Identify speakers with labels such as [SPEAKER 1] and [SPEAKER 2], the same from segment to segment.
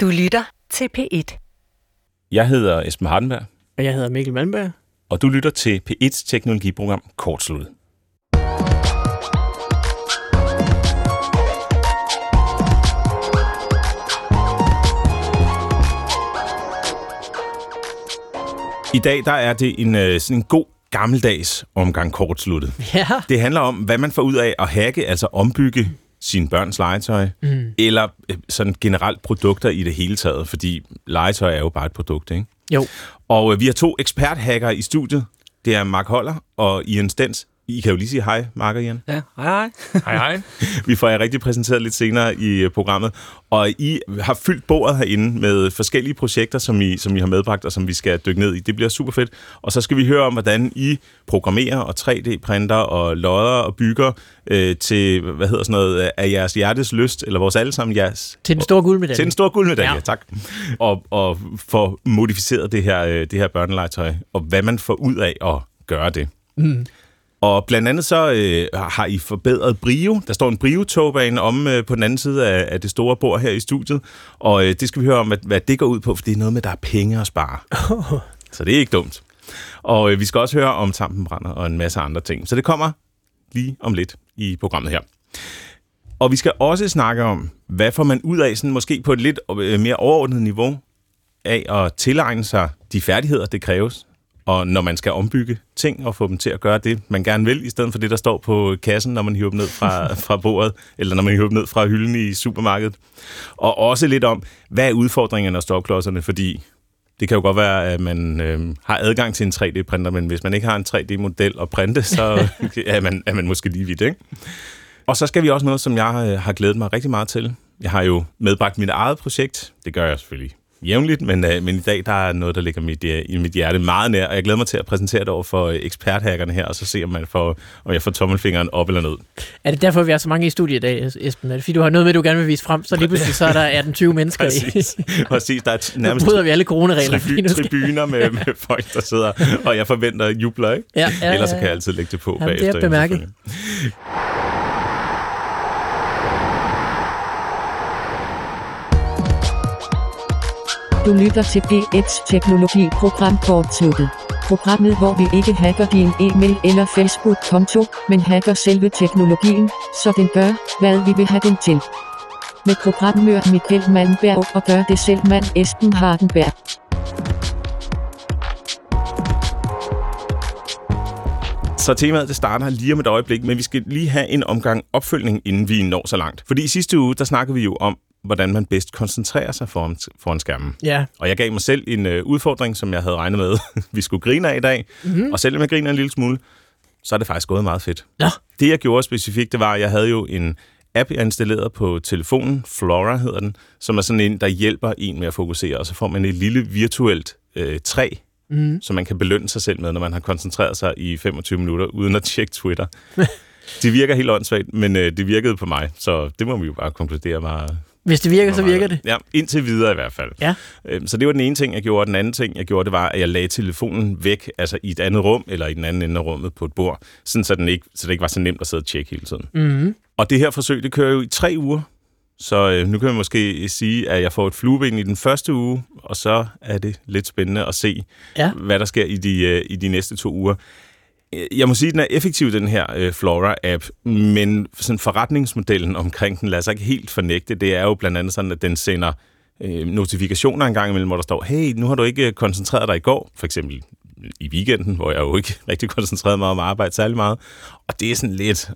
[SPEAKER 1] Du lytter til P1.
[SPEAKER 2] Jeg hedder Esben Hardenberg,
[SPEAKER 3] Og jeg hedder Mikkel Malmberg.
[SPEAKER 2] og du lytter til P1's teknologiprogram Kortslut. I dag der er det en, øh, sådan en god gammeldags omgang kortsluttet.
[SPEAKER 3] Ja.
[SPEAKER 2] Det handler om, hvad man får ud af at hacke, altså ombygge sine børns legetøj, mm. eller øh, sådan generelt produkter i det hele taget, fordi legetøj er jo bare et produkt, ikke?
[SPEAKER 3] Jo.
[SPEAKER 2] Og øh, vi har to eksperthackere i studiet. Det er Mark Holler og Ian Stens. I kan jo lige sige hej, Mark og Ian.
[SPEAKER 4] Ja, hej hej.
[SPEAKER 5] Hej, hej.
[SPEAKER 2] Vi får jer rigtig præsenteret lidt senere i øh, programmet. Og I har fyldt bordet herinde med forskellige projekter, som I, som I har medbragt, og som vi skal dykke ned i. Det bliver super fedt. Og så skal vi høre om, hvordan I programmerer og 3D-printer og lodder og bygger øh, til, hvad hedder sådan noget, af jeres hjertes lyst, eller vores allesammen jeres...
[SPEAKER 3] Til den store guldmedalje.
[SPEAKER 2] Til en stor guldmedalje, ja.
[SPEAKER 3] Ja.
[SPEAKER 2] tak. Og, og få modificeret det her, øh, det her børnelegetøj, og hvad man får ud af at gøre det. Mm. Og blandt andet så øh, har I forbedret Brio. Der står en Brio-togbane om øh, på den anden side af, af det store bord her i studiet. Og øh, det skal vi høre om, hvad, hvad det går ud på, for det er noget med, der er penge at spare. Så det er ikke dumt. Og øh, vi skal også høre om tampenbrænder og en masse andre ting. Så det kommer lige om lidt i programmet her. Og vi skal også snakke om, hvad får man ud af, sådan måske på et lidt øh, mere overordnet niveau, af at tilegne sig de færdigheder, det kræves, og når man skal ombygge ting og få dem til at gøre det, man gerne vil, i stedet for det, der står på kassen, når man hiver dem ned fra, fra bordet, eller når man hiver dem ned fra hylden i supermarkedet. Og også lidt om, hvad er udfordringerne og stopklodserne, fordi det kan jo godt være, at man øh, har adgang til en 3D-printer, men hvis man ikke har en 3D-model at printe, så er, man, er man måske lige vidt, ikke? Og så skal vi også noget, som jeg øh, har glædet mig rigtig meget til. Jeg har jo medbragt mit eget projekt. Det gør jeg selvfølgelig jævnligt, men, øh, men i dag der er noget, der ligger mit, øh, i mit hjerte meget nær, og jeg glæder mig til at præsentere det over for øh, eksperthackerne her, og så se, om, man får, om jeg får tommelfingeren op eller ned.
[SPEAKER 3] Er det derfor, vi er så mange i studiet i dag, Esben? Er det fordi, du har noget med, du gerne vil vise frem, så lige pludselig så er der 18-20 mennesker i?
[SPEAKER 2] Præcis. Præcis. Der er t-
[SPEAKER 3] Nu
[SPEAKER 2] nærmest
[SPEAKER 3] bryder vi alle coronaregler. skal-
[SPEAKER 2] tribuner med, med folk, der sidder, og jeg forventer jubler, ikke?
[SPEAKER 3] Ja, ja,
[SPEAKER 2] Ellers så
[SPEAKER 3] ja,
[SPEAKER 2] kan jeg
[SPEAKER 3] ja.
[SPEAKER 2] altid lægge det på
[SPEAKER 3] Jamen, det er
[SPEAKER 2] bagefter.
[SPEAKER 3] bemærket.
[SPEAKER 6] Du lytter til P1 Teknologi Program kortsluttet. Programmet, hvor vi ikke hacker din e-mail eller Facebook-konto, men hacker selve teknologien, så den gør, hvad vi vil have den til. Med programmør Michael Malmberg og gør det selv mand Esben Hardenberg.
[SPEAKER 2] Så temaet det starter lige om et øjeblik, men vi skal lige have en omgang opfølgning, inden vi når så langt. Fordi i sidste uge, der snakkede vi jo om, hvordan man bedst koncentrerer sig foran, foran skærmen.
[SPEAKER 3] Ja,
[SPEAKER 2] Og jeg gav mig selv en øh, udfordring, som jeg havde regnet med, vi skulle grine af i dag. Mm-hmm. Og selvom jeg griner en lille smule, så er det faktisk gået meget fedt.
[SPEAKER 3] Nå.
[SPEAKER 2] Det jeg gjorde specifikt, det var, at jeg havde jo en app, jeg installerede på telefonen, Flora hedder den, som er sådan en, der hjælper en med at fokusere, og så får man et lille virtuelt øh, træ, mm. som man kan belønne sig selv med, når man har koncentreret sig i 25 minutter, uden at tjekke Twitter. det virker helt åndssvagt, men øh, det virkede på mig, så det må vi jo bare konkludere var,
[SPEAKER 3] hvis det virker, så virker det.
[SPEAKER 2] Ja, indtil videre i hvert fald.
[SPEAKER 3] Ja.
[SPEAKER 2] Øhm, Så det var den ene ting, jeg gjorde. Den anden ting, jeg gjorde, det var, at jeg lagde telefonen væk, altså i et andet rum, eller i den anden ende af rummet på et bord, sådan så, den ikke, så det ikke var så nemt at sidde og tjekke hele tiden.
[SPEAKER 3] Mm-hmm.
[SPEAKER 2] Og det her forsøg, det kører jo i tre uger, så øh, nu kan man måske sige, at jeg får et flueben i den første uge, og så er det lidt spændende at se,
[SPEAKER 3] Ja.
[SPEAKER 2] hvad der sker i de, øh, i de næste to uger. Jeg må sige, at den er effektiv, den her øh, Flora-app, men sådan forretningsmodellen omkring den lader sig ikke helt fornægte. Det er jo blandt andet sådan, at den sender øh, notifikationer en gang imellem, hvor der står, hey, nu har du ikke øh, koncentreret dig i går, for eksempel i weekenden, hvor jeg jo ikke rigtig koncentrerede mig om at arbejde særlig meget. Og det er sådan lidt...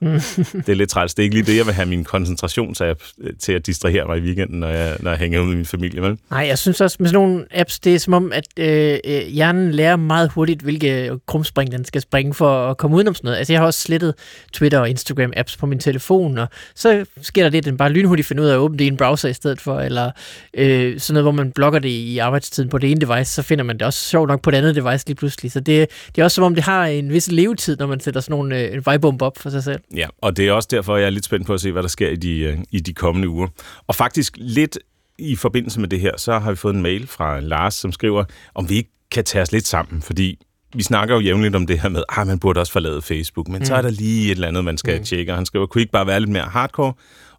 [SPEAKER 2] det er lidt træls. Det er ikke lige det, jeg vil have min koncentrationsapp øh, til at distrahere mig i weekenden, når jeg, når jeg hænger ud med min familie. Vel?
[SPEAKER 3] Nej, jeg synes også, med sådan nogle apps, det er som om, at øh, øh, hjernen lærer meget hurtigt, hvilke krumspring den skal springe for at komme udenom sådan noget. Altså, jeg har også slettet Twitter og Instagram-apps på min telefon, og så sker der det, at den bare lynhurtigt finder ud af at åbne det i en browser i stedet for, eller øh, sådan noget, hvor man blokker det i arbejdstiden på det ene device, så finder man det også sjovt nok på det andet device lige pludselig. Så det, det er også som om, det har en vis levetid, når man sætter sådan nogle øh, vejbomb op for sig selv.
[SPEAKER 2] Ja, og det er også derfor, jeg er lidt spændt på at se, hvad der sker i de, øh, i de kommende uger. Og faktisk lidt i forbindelse med det her, så har vi fået en mail fra Lars, som skriver, om vi ikke kan tage os lidt sammen, fordi vi snakker jo jævnligt om det her med, at man burde også forlade Facebook, men mm. så er der lige et eller andet, man skal mm. tjekke, og han skriver, kunne I ikke bare være lidt mere hardcore,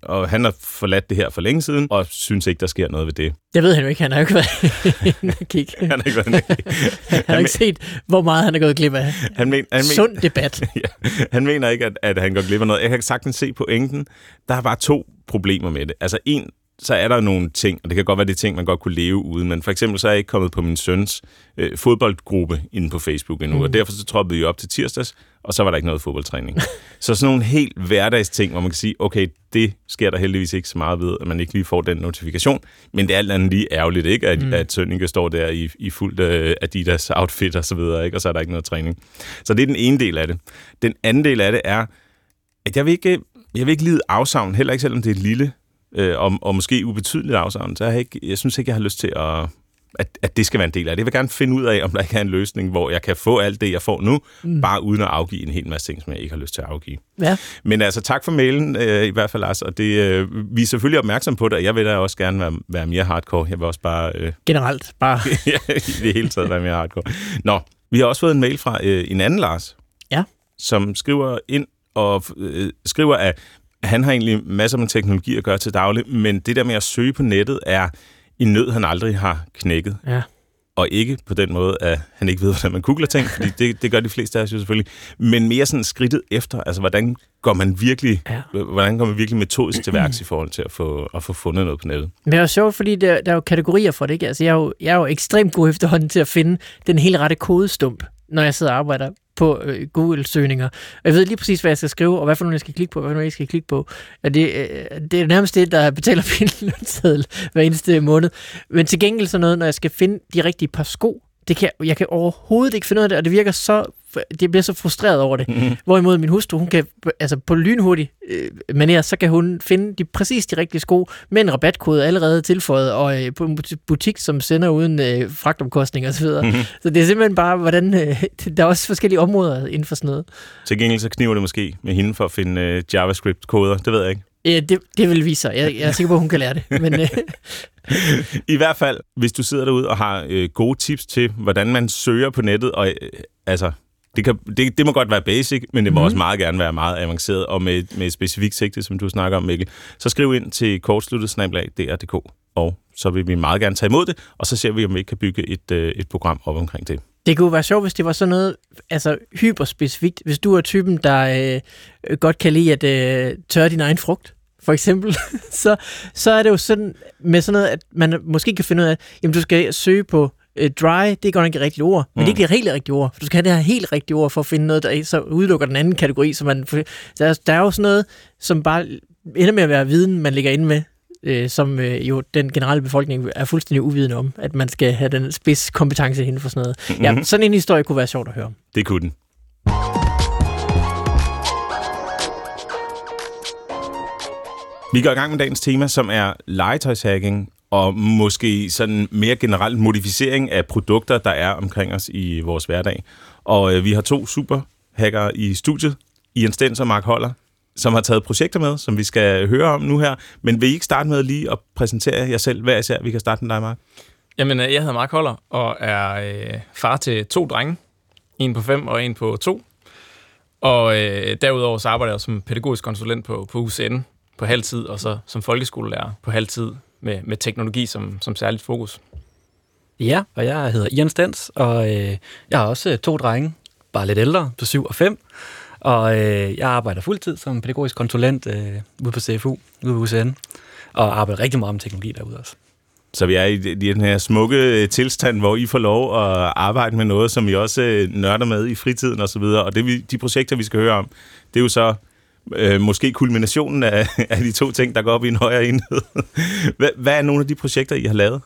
[SPEAKER 2] og han har forladt det her for længe siden, og synes ikke, der sker noget ved det.
[SPEAKER 3] Jeg ved han jo ikke, han har jo ikke været inde og kigge.
[SPEAKER 2] Han har ikke været inde.
[SPEAKER 3] Han har ikke set, hvor meget han er gået glip af.
[SPEAKER 2] Han, men, han, men,
[SPEAKER 3] Sund debat.
[SPEAKER 2] ja, han mener ikke, at, at han går glip af noget. Jeg kan sagtens se pointen. Der er bare to problemer med det. Altså en, så er der nogle ting, og det kan godt være, det er ting, man godt kunne leve uden, men for eksempel så er jeg ikke kommet på min søns øh, fodboldgruppe inde på Facebook endnu, mm. og derfor så troppede vi op til tirsdags, og så var der ikke noget fodboldtræning. så sådan nogle helt hverdagsting, hvor man kan sige, okay, det sker der heldigvis ikke så meget ved, at man ikke lige får den notifikation, men det er alt andet lige ærgerligt, ikke? At, mm. at Sønneke står der i, i fuldt uh, Adidas outfit og så videre, ikke? og så er der ikke noget træning. Så det er den ene del af det. Den anden del af det er, at jeg vil ikke, jeg vil ikke lide afsavn, heller ikke selvom det er et lille øh, og, og måske ubetydeligt afsavn, så jeg, ikke, jeg synes ikke, jeg har lyst til at, at, at det skal være en del af det. Jeg vil gerne finde ud af, om der ikke er en løsning, hvor jeg kan få alt det, jeg får nu, mm. bare uden at afgive en hel masse ting, som jeg ikke har lyst til at afgive.
[SPEAKER 3] Ja.
[SPEAKER 2] Men altså, tak for mailen, øh, i hvert fald, Lars, og det, øh, vi er selvfølgelig opmærksom på det, og jeg vil da også gerne være, være mere hardcore. Jeg vil også bare... Øh,
[SPEAKER 3] Generelt, bare...
[SPEAKER 2] ja, i det hele taget være mere hardcore. Nå, vi har også fået en mail fra øh, en anden Lars,
[SPEAKER 3] Ja.
[SPEAKER 2] som skriver ind og øh, skriver, at han har egentlig masser med teknologi at gøre til daglig, men det der med at søge på nettet er en nød, han aldrig har knækket.
[SPEAKER 3] Ja.
[SPEAKER 2] Og ikke på den måde, at han ikke ved, hvordan man googler ting, fordi det, det gør de fleste af os jo selvfølgelig, men mere sådan skridtet efter, altså hvordan går man virkelig,
[SPEAKER 3] Ja.
[SPEAKER 2] hvordan går man virkelig metodisk til værks i forhold til at få, at få fundet noget på nettet.
[SPEAKER 3] Men det er jo sjovt, fordi der, der er jo kategorier for det, ikke? Altså, jeg er, jo, jeg er jo ekstremt god efterhånden til at finde den helt rette kodestump, når jeg sidder og arbejder på øh, Google-søgninger. Og jeg ved lige præcis, hvad jeg skal skrive, og hvad for nogle jeg skal klikke på, og hvad for nogle jeg skal klikke på. Og det, øh, det er nærmest det, der betaler min lønseddel hver eneste måned. Men til gengæld så noget, når jeg skal finde de rigtige par sko, det kan, jeg kan overhovedet ikke finde ud af det, og det virker så, det bliver så frustreret over det.
[SPEAKER 2] Mhm.
[SPEAKER 3] Hvorimod min hustru, hun kan, altså på lynhurtig øh, manér, så kan hun finde de præcis de rigtige sko med en rabatkode allerede tilføjet, og øh, på en buti- butik, som sender uden øh, fragtomkostning osv. Mm-hmm. Så det er simpelthen bare, hvordan øh, der er også forskellige områder inden for sådan noget.
[SPEAKER 2] Til gengæld så kniver det måske med hende for at finde øh, JavaScript-koder, det ved jeg ikke.
[SPEAKER 3] Ja, det, det vil vise sig. Jeg, jeg er sikker på, at hun kan lære det. Men øh,
[SPEAKER 2] I hvert fald, hvis du sidder derude og har øh, gode tips til, hvordan man søger på nettet, og øh, altså, det, kan, det, det må godt være basic, men det må mm. også meget gerne være meget avanceret, og med, med et specifikt sigte, som du snakker om, Mikkel. Så skriv ind til kortsluttet-dr.dk, og så vil vi meget gerne tage imod det, og så ser vi, om vi ikke kan bygge et, øh, et program op omkring det.
[SPEAKER 3] det kunne være sjovt, hvis det var sådan noget altså, hyperspecifikt. Hvis du er typen, der øh, godt kan lide at øh, tørre din egen frugt, for eksempel, så, så er det jo sådan med sådan noget, at man måske kan finde ud af, jamen du skal søge på øh, dry, det er godt nok ikke et rigtigt ord, men det er ikke det helt rigtige ord. For du skal have det her helt rigtige ord for at finde noget, der så udelukker den anden kategori. Så man, der, er, der er jo sådan noget, som bare ender med at være viden, man ligger inde med, øh, som øh, jo den generelle befolkning er fuldstændig uvidende om, at man skal have den spidskompetence inden for sådan noget. Mm-hmm. Ja, sådan en historie kunne være sjovt at høre om.
[SPEAKER 2] Det kunne den. Vi går i gang med dagens tema, som er legetøjshacking, og måske sådan mere generelt modificering af produkter, der er omkring os i vores hverdag. Og øh, vi har to super hacker i studiet, Ian Stens og Mark Holler, som har taget projekter med, som vi skal høre om nu her. Men vil I ikke starte med lige at præsentere jer selv hver især? Vi kan starte med dig, Mark.
[SPEAKER 1] Jamen, øh, jeg hedder Mark Holler og er øh, far til to drenge. En på fem og en på to. Og øh, derudover så arbejder jeg som pædagogisk konsulent på, på UCN på halvtid, og så som folkeskolelærer på halvtid med, med teknologi som, som særligt fokus.
[SPEAKER 4] Ja, og jeg hedder Ian Stens, og øh, jeg har også øh, to drenge, bare lidt ældre, på 7 og 5. Og øh, jeg arbejder fuldtid som pædagogisk konsulent øh, ude på CFU, ude på UCN, og arbejder rigtig meget med teknologi derude også.
[SPEAKER 2] Så vi er i, den her smukke øh, tilstand, hvor I får lov at arbejde med noget, som I også øh, nørder med i fritiden og så videre. Og det, vi, de projekter, vi skal høre om, det er jo så øh, måske kulminationen af, af de to ting, der går op i en højere enhed. hvad, hvad er nogle af de projekter, I har lavet?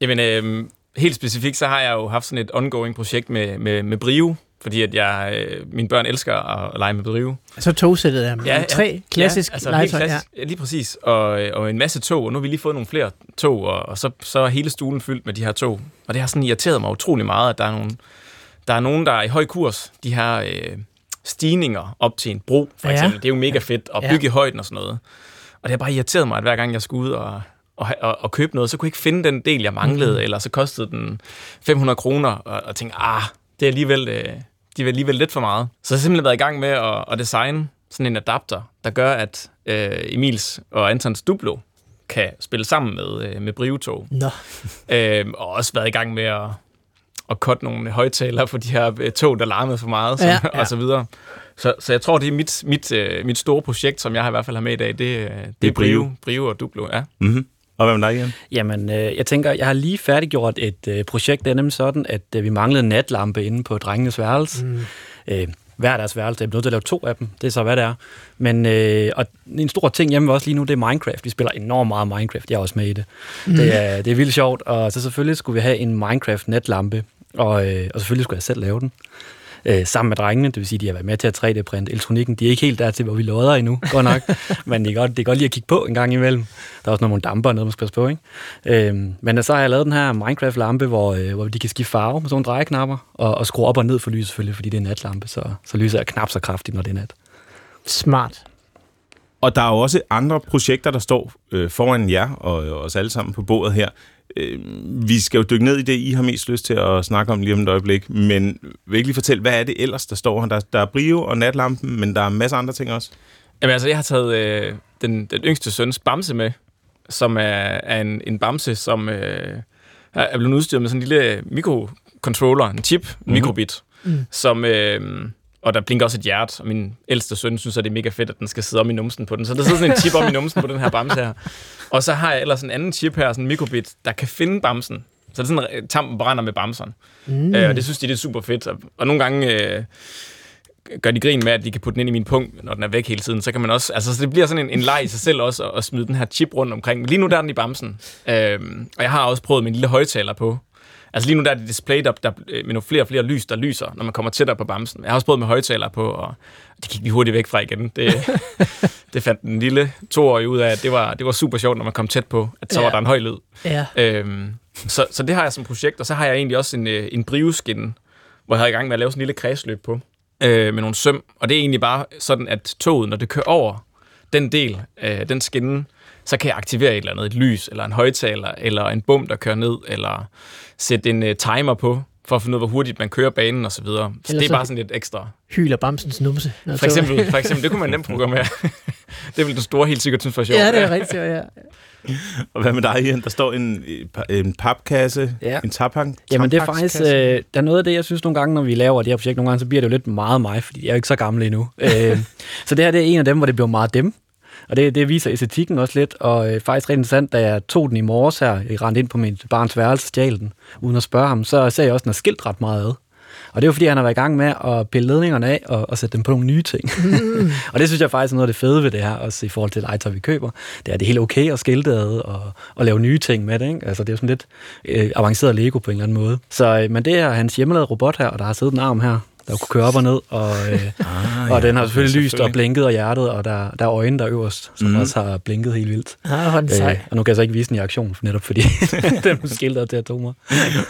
[SPEAKER 1] Jamen, øh, helt specifikt, så har jeg jo haft sådan et ongoing projekt med, med, med Brio, fordi at jeg, øh, mine børn elsker at lege med Brio.
[SPEAKER 3] Så togsættet er ja, tre klassisk
[SPEAKER 1] ja, altså
[SPEAKER 3] legetøj.
[SPEAKER 1] Klassisk, ja. Lige præcis. Og, øh, og en masse tog, og nu har vi lige fået nogle flere tog, og, og så, så er hele stuen fyldt med de her tog. Og det har sådan irriteret mig utrolig meget, at der er nogle, der er nogen, der er i høj kurs, de her øh, stigninger op til en bro, for
[SPEAKER 3] Ja.
[SPEAKER 1] eksempel. Det er jo mega fedt at
[SPEAKER 3] Ja.
[SPEAKER 1] bygge i højden og sådan noget. Og det har bare irriteret mig, at hver gang jeg skulle ud og, og, og, og købe noget, så kunne jeg ikke finde den del, jeg manglede, mm. eller så kostede den 500 kroner, og, og tænkte, ah, det er alligevel, øh, det er alligevel lidt for meget. Så jeg har simpelthen været i gang med at, at designe sådan en adapter, der gør, at, øh, Emils og Antons Duplo kan spille sammen med, øh, med Brivetog.
[SPEAKER 3] Nå,
[SPEAKER 1] Øh, og også været i gang med at, at cutte nogle højtalere for de her øh, tog, der larmede for meget, så,
[SPEAKER 3] Ja,
[SPEAKER 1] ja, og så videre. Så, så jeg tror, det er mit, mit, øh, mit store projekt, som jeg i hvert fald har med i dag, det, øh, det er
[SPEAKER 2] Brio.
[SPEAKER 1] Brio, og Duplo, ja.
[SPEAKER 2] Mm-hmm. Og hvad med dig, Jan?
[SPEAKER 4] Jamen, øh, jeg tænker, jeg har lige færdiggjort et øh, projekt, det er nemlig sådan, at øh, vi manglede natlampe inde på drengenes værelse. Mm. Øh, hver deres værelse. Jeg er nødt til at lave to af dem. Det er så, hvad det er. Men øh, og en stor ting hjemme også lige nu, det er Minecraft. Vi spiller enormt meget Minecraft. Jeg er også med i det. Mm. Det, er, det er vildt sjovt. Og så selvfølgelig skulle vi have en Minecraft-netlampe. Og, øh, og selvfølgelig skulle jeg selv lave den. Øh, sammen med drengene, det vil sige, de har været med til at 3D-printe elektronikken. De er ikke helt der til, hvor vi lodder endnu, godt nok. Men det er, godt, det er godt lige at kigge på en gang imellem. Der er også nogle damper og noget, man skal passe på, ikke? Øhm, men så har jeg lavet den her Minecraft-lampe, hvor, øh, hvor de kan skifte farve med sådan nogle drejeknapper, og, og skrue op og ned for lys selvfølgelig, fordi det er en natlampe, så, så lyset er knap så kraftigt, når det er nat.
[SPEAKER 3] smart.
[SPEAKER 2] Og der er jo også andre projekter, der står øh, foran jer og øh, os alle sammen på bordet her. Øh, vi skal jo dykke ned i det, I har mest lyst til at snakke om lige om et øjeblik. Men vil ikke lige fortælle, hvad er det ellers, der står her? Der, der er Brio og Natlampen, men der er en masse andre ting også.
[SPEAKER 1] Jamen altså, jeg har taget øh, den, den yngste søns bamse med, som er, er en, en bamse, som øh, er blevet udstyret med sådan en lille mikrocontroller, en chip, en
[SPEAKER 2] Mhm.
[SPEAKER 1] mikrobit, mm. som... Øh, og der blinker også et hjerte, og min ældste søn synes, at det er mega fedt, at den skal sidde om i numsen på den. Så der sidder sådan en chip om i numsen på den her bamse her. Og så har jeg ellers en anden chip her, sådan en mikrobit, der kan finde bamsen. Så det er sådan, tampen brænder med bamseren. Mm. Øh, og det synes de, det er super fedt. Og, og nogle gange øh, gør de grin med, at de kan putte den ind i min punkt, når den er væk hele tiden. Så kan man også, altså så det bliver sådan en, en leg i sig selv også, at, at smide den her chip rundt omkring. Men lige nu der er den i bamsen. Øh, og jeg har også prøvet en lille højtaler på. Altså lige nu der er det displayet op der, øh, med nogle flere og flere lys, der lyser, når man kommer tættere på bamsen. Jeg har også prøvet med højtaler på, og det gik vi hurtigt væk fra igen. Det, det fandt den lille toårige ud af, at det var, det var super sjovt, når man kom tæt på, at så
[SPEAKER 3] Ja.
[SPEAKER 1] var der en høj lyd.
[SPEAKER 3] Ja.
[SPEAKER 1] Øhm, så, så det har jeg som projekt, og så har jeg egentlig også en, øh, en briveskin, hvor jeg har i gang med at lave sådan en lille kredsløb på, øh, med nogle søm. Og det er egentlig bare sådan, at toget, når det kører over den del, øh, den skinne, så kan jeg aktivere et eller andet, et lys, eller en højtaler, eller en bum, der kører ned, eller sætte en øh, timer på, for at finde ud af, hvor hurtigt man kører banen og så videre. Så det er
[SPEAKER 3] så-
[SPEAKER 1] bare sådan lidt ekstra.
[SPEAKER 3] Hyler bamsens numse.
[SPEAKER 1] For eksempel, for eksempel det kunne man nemt programmere. det vil den store helt sikkert synes var sjovt.
[SPEAKER 3] Ja, det er rigtigt, ja.
[SPEAKER 2] Og hvad med dig, Jan? Der står en, en papkasse,
[SPEAKER 4] Ja.
[SPEAKER 2] en taphang.
[SPEAKER 4] Jamen det er faktisk, øh, der er noget af det, jeg synes nogle gange, når vi laver det her projekt, nogle gange, så bliver det jo lidt meget mig, fordi jeg er jo ikke så gammel endnu. øh, så det her, det er en af dem, hvor det bliver meget dem. Og det, det viser æstetikken også lidt, og øh, faktisk ret interessant, da jeg tog den i morges her, jeg rendte ind på mit barns værelse stjal den, uden at spørge ham, så ser jeg også, at den er skilt ret meget ad. Og det er jo fordi, han har været i gang med at pille ledningerne af og, og sætte dem på nogle nye ting. og det synes jeg faktisk er noget af det fede ved det her, også i forhold til legetøj, vi køber. Det er, det er helt okay at skilte ad og, og lave nye ting med det. Ikke? Altså, det er jo sådan lidt øh, avanceret Lego på en eller anden måde. Så, øh, men det er hans hjemmelavede robot her, og der har siddet en arm her, der kunne køre op og ned, og, øh,
[SPEAKER 2] Ah,
[SPEAKER 4] og den har selvfølgelig lyst og
[SPEAKER 1] selvfølgelig.
[SPEAKER 4] blinket og hjertet, og der, der er øjne der øverst, som mm. også har blinket helt vildt.
[SPEAKER 3] Ah, den
[SPEAKER 4] Øh,
[SPEAKER 3] sej.
[SPEAKER 4] og nu kan jeg så ikke vise den i aktion, netop fordi den er skiltet til atomer.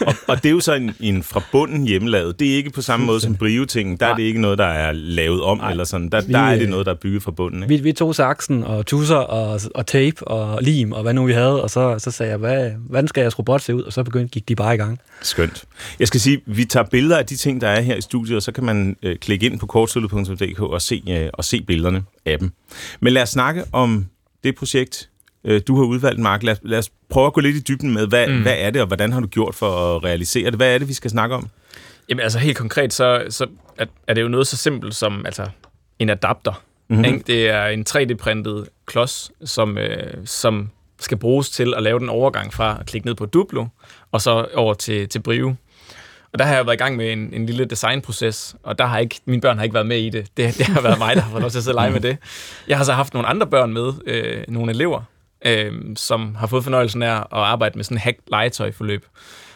[SPEAKER 2] og, og det er jo så en, en fra bunden hjemmelavet. Det er ikke på samme måde som Brio-ting. Der er det ikke noget, der er lavet om,
[SPEAKER 4] Nej.
[SPEAKER 2] eller sådan. Der,
[SPEAKER 4] Vi,
[SPEAKER 2] der er det
[SPEAKER 4] øh,
[SPEAKER 2] noget, der er bygget fra bunden. Ikke?
[SPEAKER 4] Vi, vi tog saksen og tusser og, og tape og lim og hvad nu vi havde, og så, så sagde jeg, hvad, hvordan skal jeres robot se ud? Og så begyndte, gik de bare i gang.
[SPEAKER 2] Skønt. Jeg skal sige, vi tager billeder af de ting, der er her i studiet, så kan man øh, klikke ind på kortsluttet.dk og se, øh, og se billederne af dem. Men lad os snakke om det projekt, øh, du har udvalgt, Mark. Lad, lad os prøve at gå lidt i dybden med, hvad, mm. hvad er det, og hvordan har du gjort for at realisere det? Hvad er det, vi skal snakke om?
[SPEAKER 1] Jamen altså helt konkret, så, så er, er det jo noget så simpelt som altså, en adapter.
[SPEAKER 2] Mhm.
[SPEAKER 1] Mm-hmm. Ikke? Det er en 3D-printet klods, som, øh, som skal bruges til at lave den overgang fra at klikke ned på Duplo, og så over til, til Brio. Og der har jeg været i gang med en, en lille designproces, og der har ikke, mine børn har ikke været med i det. Det, det har været mig, der har fået lov til at sidde og lege med det. Jeg har så haft nogle andre børn med, øh, nogle elever, øh, som har fået fornøjelsen af at arbejde med sådan en hack legetøjforløb.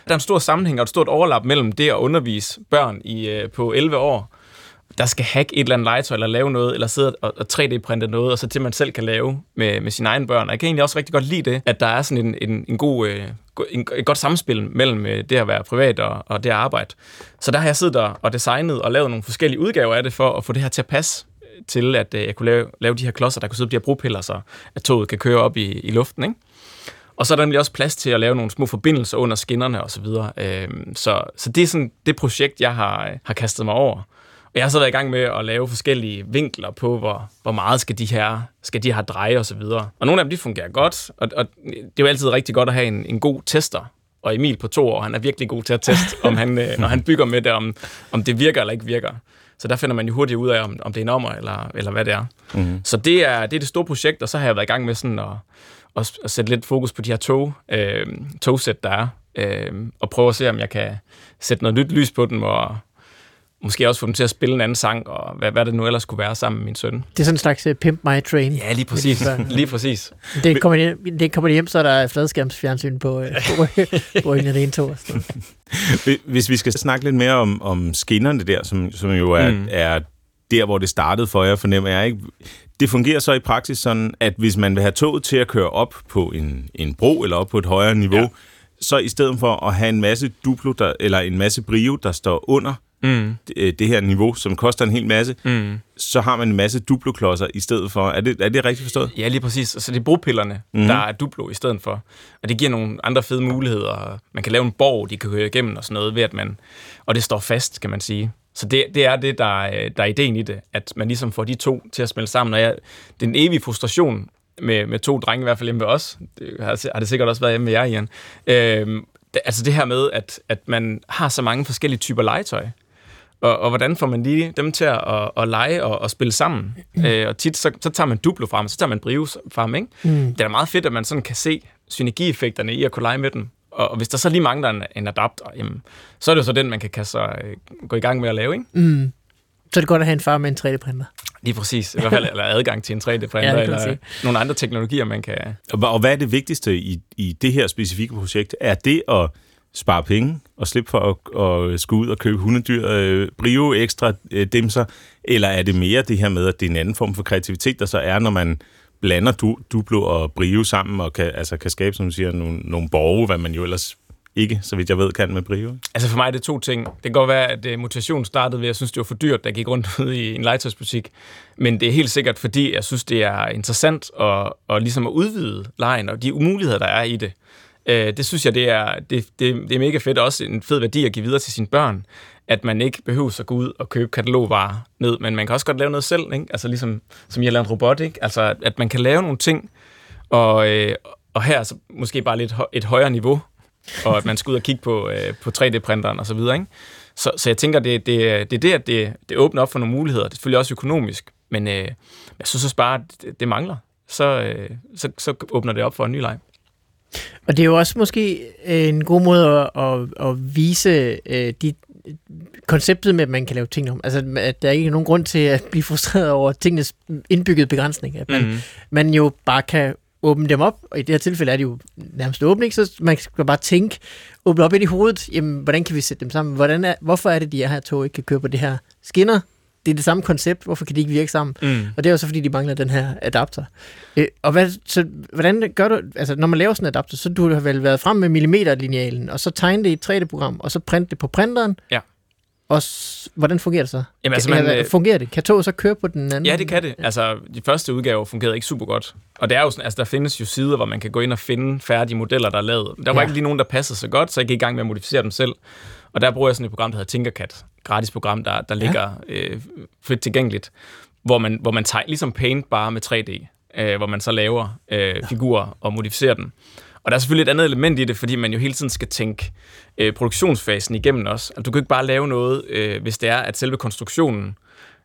[SPEAKER 1] Der er en stor sammenhæng og et stort overlap mellem det at undervise børn i, øh, på 11 år, der skal hacke et eller andet legetøj, eller lave noget, eller sidde og, og 3D-printe noget, og så til man selv kan lave med, med sine egne børn. Og jeg kan egentlig også rigtig godt lide det, at der er sådan en, en, en god, øh, en, et godt samspil mellem øh, det at være privat og, og det at arbejde. Så der har jeg siddet og designet og lavet nogle forskellige udgaver af det, for at få det her til at passe øh, til, at øh, jeg kunne lave, lave de her klodser, der kunne sidde på de her bropiller, så at toget kan køre op i, i luften, ikke? Og så er der nemlig også plads til at lave nogle små forbindelser under skinnerne og så videre. Øhm, så, så det er sådan det projekt, jeg har, øh, har kastet mig over jeg har så været i gang med at lave forskellige vinkler på, hvor, hvor meget skal de her, skal de her dreje og så videre. Og nogle af dem, de fungerer godt, og, og det er jo altid rigtig godt at have en, en god tester. Og Emil på to år, han er virkelig god til at teste, om han, øh, når han bygger med det, om, om det virker eller ikke virker. Så der finder man jo hurtigt ud af, om, om det er en ommer, eller, eller hvad det er. Mm-hmm. Så det er, det er det store projekt, og så har jeg været i gang med sådan at, at, at sætte lidt fokus på de her tog, øh, togsæt, der er, øh, og prøve at se, om jeg kan sætte noget nyt lys på dem, og måske også få dem til at spille en anden sang, og hvad, hvad det nu ellers kunne være sammen med min søn.
[SPEAKER 3] Det er sådan en slags uh, Pimp My Train.
[SPEAKER 1] Ja, lige præcis. lige præcis.
[SPEAKER 3] Det kommer, hjem, det kommer hjem, så er der fladskærmsfjernsyn på, uh, på, på en af det tog.
[SPEAKER 2] Hvis vi skal snakke lidt mere om, om skinnerne der, som, som jo er, mm. er der, hvor det startede for jer, fornemmer jeg ikke. Det fungerer så i praksis sådan, at hvis man vil have toget til at køre op på en, en bro eller op på et højere niveau, ja. så i stedet for at have en masse Duplo, der, eller en masse Brio, der står under mm. det, det her niveau, som koster en hel masse, mm. så har man en masse Duplo-klodser i stedet for. Er det, er det rigtigt forstået?
[SPEAKER 1] Ja, lige præcis. Så det er bropillerne, mm. der er Duplo i stedet for. Og det giver nogle andre fede muligheder. Man kan lave en borg, de kan køre igennem og sådan noget, ved at man... Og det står fast, kan man sige. Så det, det er det, der er, der er ideen i det, at man ligesom får de to til at smelte sammen. Og jeg, det er en evig frustration med, med to drenge, i hvert fald hjemme ved os. Det har, har det sikkert også været hjemme med jer, Ian. Øhm, det, altså det her med, at, at man har så mange forskellige typer legetøj. Og, og hvordan får man lige dem til at, at, at lege og at spille sammen? Mm. Øh, og tit så, så tager man Duplo frem, så tager man Brio frem, ikke? Mm. Det er meget fedt, at man sådan kan se synergieffekterne i at kunne lege med dem. Og, og hvis der så lige mangler en, en adapter, jamen, så er det jo så den, man kan kaste, øh, gå i gang med at lave, ikke?
[SPEAKER 3] Mm. Så er det godt at have en far med en 3D-printer.
[SPEAKER 1] Lige præcis. I hvert fald eller adgang til en 3D-printer, ja, eller sige. nogle andre teknologier, man kan...
[SPEAKER 2] Og, og hvad er det vigtigste i, i det her specifikke projekt? Er det at spare penge og slippe for at, at skulle ud og købe hundedyr, øh, brio ekstra øh, dimser, eller er det mere det her med, at det er en anden form for kreativitet, der så er, når man blander du, Duplo og Brio sammen og kan, altså kan skabe, som du siger, nogle, nogle borge, hvad man jo ellers ikke, så vidt jeg ved, kan med Brio?
[SPEAKER 1] Altså for mig er det to ting. Det kan godt være, at uh, startede ved, at jeg synes, det var for dyrt, der gik rundt ud i en legetøjsbutik. Men det er helt sikkert, fordi jeg synes, det er interessant at, at, ligesom at udvide lejen og de umuligheder, der er i det. Øh, det synes jeg, det er, det, det, det er mega fedt. Også en fed værdi at give videre til sine børn at man ikke behøver at gå ud og købe katalogvarer ned, men man kan også godt lave noget selv, ikke? Altså ligesom, som jeg lavede en robot, ikke? Altså, at man kan lave nogle ting, og, øh, og her så måske bare lidt et højere niveau, og at man skal ud og kigge på, øh, på 3D-printeren og så videre, ikke? Så, så jeg tænker, det, det, det er det, at det, det åbner op for nogle muligheder. Det er selvfølgelig også økonomisk, men øh, jeg synes også bare, at det, det mangler. Så, øh, så, så åbner det op for en ny leg.
[SPEAKER 3] Og det er jo også måske en god måde at, at, at vise øh, de konceptet med, at man kan lave ting om. Altså, at der er ikke nogen grund til at blive frustreret over tingenes indbyggede begrænsning. At man, mm-hmm. man jo bare kan åbne dem op, og i det her tilfælde er det jo nærmest åbning, så man skal bare tænke, åbne op ind i hovedet, jamen, hvordan kan vi sætte dem sammen? Hvordan er, hvorfor er det, de her tog ikke kan køre på det her skinner? Det er det samme koncept, hvorfor kan de ikke virke sammen? Mm. Og det er jo så, fordi de mangler den her adapter. Øh, og hvad, så, hvordan gør du, altså når man laver sådan en adapter, så du har vel været frem med millimeterlinealen, og så tegne det i et 3D-program, og så printe det på printeren,
[SPEAKER 1] ja.
[SPEAKER 3] Og s- hvordan fungerer det så? Jamen, altså, man, kan, fungerer det? Kan toget så køre på den anden?
[SPEAKER 1] Ja, det kan det. Altså, de første udgaver fungerede ikke super godt. Og det er jo sådan, altså, der findes jo sider, hvor man kan gå ind og finde færdige modeller, der er lavet. Der var ja. ikke lige nogen, der passede så godt, så jeg gik i gang med at modificere dem selv. Og der bruger jeg sådan et program, der hedder Tinkercad. Gratis program, der, der ligger ja. øh, frit tilgængeligt. Hvor man, hvor man tager ligesom Paint bare med 3D. Øh, hvor man så laver øh, figurer og modificerer dem. Og der er selvfølgelig et andet element i det, fordi man jo hele tiden skal tænke øh, produktionsfasen igennem også. Altså, du kan ikke bare lave noget, øh, hvis det er, at selve konstruktionen,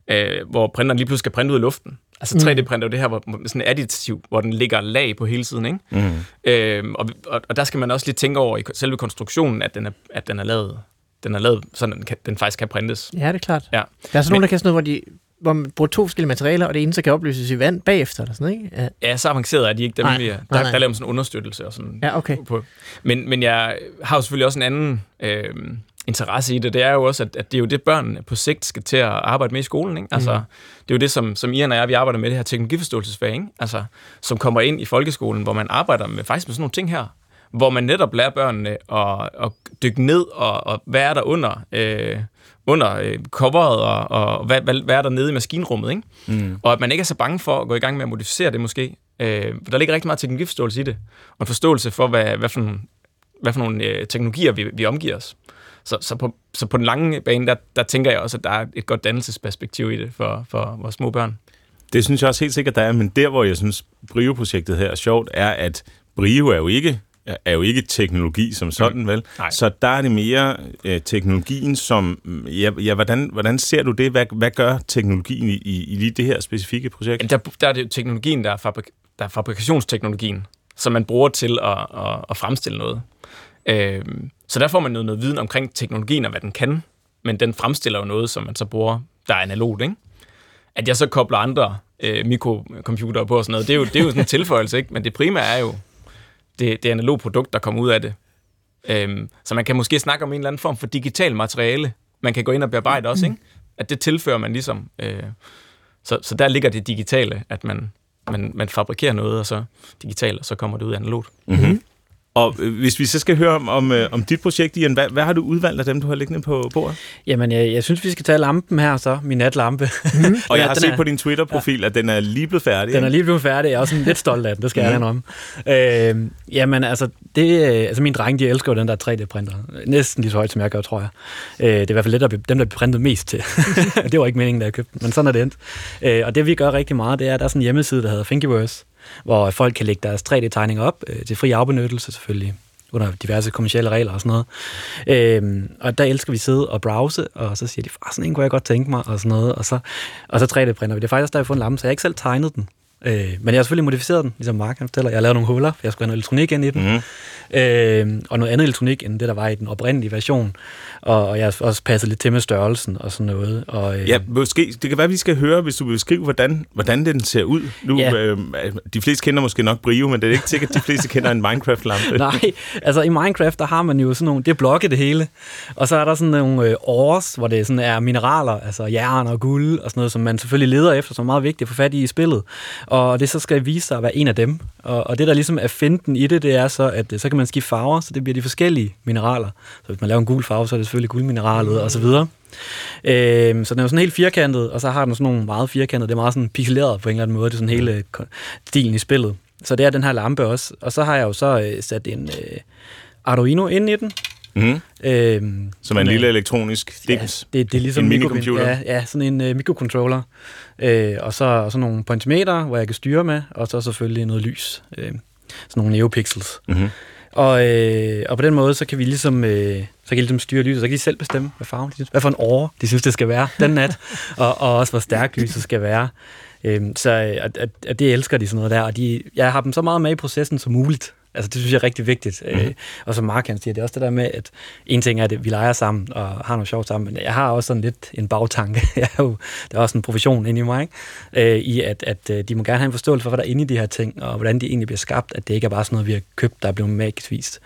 [SPEAKER 1] øh, hvor printeren lige pludselig skal printe ud af luften. Altså 3D-printer er jo det her, hvor sådan additiv, hvor den ligger lag på hele tiden, ikke? Mm. Øh, og, og, og, der skal man også lige tænke over i selve konstruktionen, at den er, at den er lavet den er lavet, så den, kan, den faktisk kan printes.
[SPEAKER 3] Ja, det er klart.
[SPEAKER 1] Ja.
[SPEAKER 3] Der er sådan nogen, der kan sådan noget, hvor de hvor man bruger to forskellige materialer, og det ene så kan opløses i vand bagefter, eller sådan, ikke?
[SPEAKER 1] Ja, ja så avanceret er de ikke. Dem, nej, vi, der, nej, nej. der laver man sådan en understøttelse og sådan.
[SPEAKER 3] Ja, okay.
[SPEAKER 1] På. Men, men jeg har jo selvfølgelig også en anden øh, interesse i det. Det er jo også, at, at det er jo det, børn på sigt skal til at arbejde med i skolen. Ikke? Altså, mm. Det er jo det, som, som Ian og jeg, vi arbejder med, det her teknologiforståelsesfag, ikke? Altså, som kommer ind i folkeskolen, hvor man arbejder med faktisk med sådan nogle ting her hvor man netop lærer børnene at, at dykke ned, og, og hvad er der under, øh, under øh, coveret, og, og hvad, hvad, hvad er der nede i maskinrummet, ikke? Mm. Og at man ikke er så bange for at gå i gang med at modificere det måske. Øh, der ligger rigtig meget teknologiforståelse i det, og en forståelse for, hvad, hvad for nogle, hvad for nogle øh, teknologier vi, vi omgiver os. Så, så, på, så på den lange bane, der, der tænker jeg også, at der er et godt dannelsesperspektiv i det for, for vores små børn.
[SPEAKER 2] Det synes jeg også helt sikkert, der er, men der, hvor jeg synes, Brio-projektet her er sjovt, er, at Brio er jo ikke er jo ikke teknologi som sådan, vel?
[SPEAKER 1] Nej.
[SPEAKER 2] Så der er det mere øh, teknologien, som... Ja, ja hvordan, hvordan ser du det? Hvad, hvad gør teknologien i, i, i lige det her specifikke projekt?
[SPEAKER 1] Jamen, der, der er det jo teknologien, der er, fabrik- der er fabrikationsteknologien, som man bruger til at, at, at fremstille noget. Øh, så der får man noget, noget viden omkring teknologien og hvad den kan, men den fremstiller jo noget, som man så bruger, der er analogt, ikke? At jeg så kobler andre øh, mikrocomputere på og sådan noget, det er jo, det er jo sådan en tilføjelse, ikke? Men det primære er jo det, det analoge produkt, der kommer ud af det. Øhm, så man kan måske snakke om en eller anden form for digital materiale, man kan gå ind og bearbejde også, ikke? At det tilfører man ligesom. Øh, så, så der ligger det digitale, at man, man, man fabrikerer noget, og så digitalt, og så kommer det ud analogt.
[SPEAKER 2] Mm-hmm. Og øh, hvis vi så skal høre om, om, øh, om dit projekt, Ian, hvad, hvad har du udvalgt af dem, du har liggende på bordet?
[SPEAKER 4] Jamen, jeg, jeg synes, vi skal tage lampen her så, min natlampe. Mm.
[SPEAKER 2] Og jeg har set på din Twitter-profil, ja. at den er lige blevet færdig.
[SPEAKER 4] Den er lige blevet færdig. Jeg er også lidt stolt af den, det skal jeg om. Øh, jamen, altså, det, øh, altså, mine drenge, de elsker jo den der 3D-printer. Næsten lige så højt, som jeg gør, tror jeg. Øh, det er i hvert fald det, der, dem, der bliver printet mest til. det var ikke meningen, da jeg købte den, men sådan er det endt. Øh, og det, vi gør rigtig meget, det er, at der er sådan en hjemmeside, der hedder Thingiverse, hvor folk kan lægge deres 3D-tegninger op øh, til fri afbenyttelse selvfølgelig under diverse kommersielle regler og sådan noget. Øhm, og der elsker vi at sidde og browse, og så siger de, far, sådan en kunne jeg godt tænke mig, og sådan noget. Og så, og så 3D-printer vi. Det er faktisk også, der jeg har fået en lampe, så jeg har ikke selv tegnet den. Øh, men jeg har selvfølgelig modificeret den, ligesom Mark han fortæller. Jeg har lavet nogle huller, for jeg skulle have noget elektronik ind i den. Mm. Øh, og noget andet elektronik, end det, der var i den oprindelige version. Og, og jeg har også passet lidt til med størrelsen og sådan noget. Og, øh,
[SPEAKER 2] Ja, måske. Det kan være, vi skal høre, hvis du vil beskrive, hvordan, hvordan den ser ud. Nu,
[SPEAKER 4] Ja.
[SPEAKER 2] øh, de fleste kender måske nok Brio, men det er ikke sikkert, at de fleste kender en Minecraft-lampe.
[SPEAKER 4] Nej, altså i Minecraft, der har man jo sådan nogle, det er blokke det hele, og så er der sådan nogle øh, ores, hvor det sådan er mineraler, altså jern og guld og sådan noget, som man selvfølgelig leder efter, som er meget vigtigt at få fat i i spillet. Og det så skal vise sig at være en af dem. Og, og det der ligesom er finten i det, det er så, at øh, så kan man skifte farver, så det bliver de forskellige mineraler. Så hvis man laver en gul farve, så er det selvfølgelig guldmineralet og så videre. Øhm, så den er jo sådan helt firkantet, og så har den sådan nogle meget firkantede, det er meget sådan pixeleret på en eller anden måde, det er sådan hele stilen i spillet. Så det er den her lampe også. Og så har jeg jo så øh, sat en øh, Arduino ind i den.
[SPEAKER 2] Mm.
[SPEAKER 4] Øhm,
[SPEAKER 2] Som er en lille elektronisk dims.
[SPEAKER 4] Ja, det, det er ligesom
[SPEAKER 2] En minicomputer.
[SPEAKER 4] Ja, ja, sådan en øh, mikrocontroller. Øh, og så og så nogle pointometer, hvor jeg kan styre med, og så selvfølgelig noget lys. Øh, sådan nogle neopixels.
[SPEAKER 2] Mm-hmm.
[SPEAKER 4] Og, øh, og på den måde, så kan vi ligesom, øh, så kan de ligesom styre lyset, så kan de selv bestemme, hvad farven de synes, hvad for en åre de synes, det skal være den nat, og, og også hvor stærkt lyset skal være. Øhm, så øh, at, at, at det elsker de sådan noget der, og de, jeg har dem så meget med i processen som muligt. Altså, det synes jeg er rigtig vigtigt. Mm. Øh, og som Mark han siger, det er også det der med, at en ting er, at vi leger sammen og har noget sjovt sammen, men jeg har også sådan lidt en bagtanke. Jeg er jo, der er også en profession inde i mig, ikke? Øh, i at, at øh, de må gerne have en forståelse for, hvad der er inde i de her ting, og hvordan de egentlig bliver skabt, at det ikke er bare sådan noget, vi har købt, der er blevet magisk vist.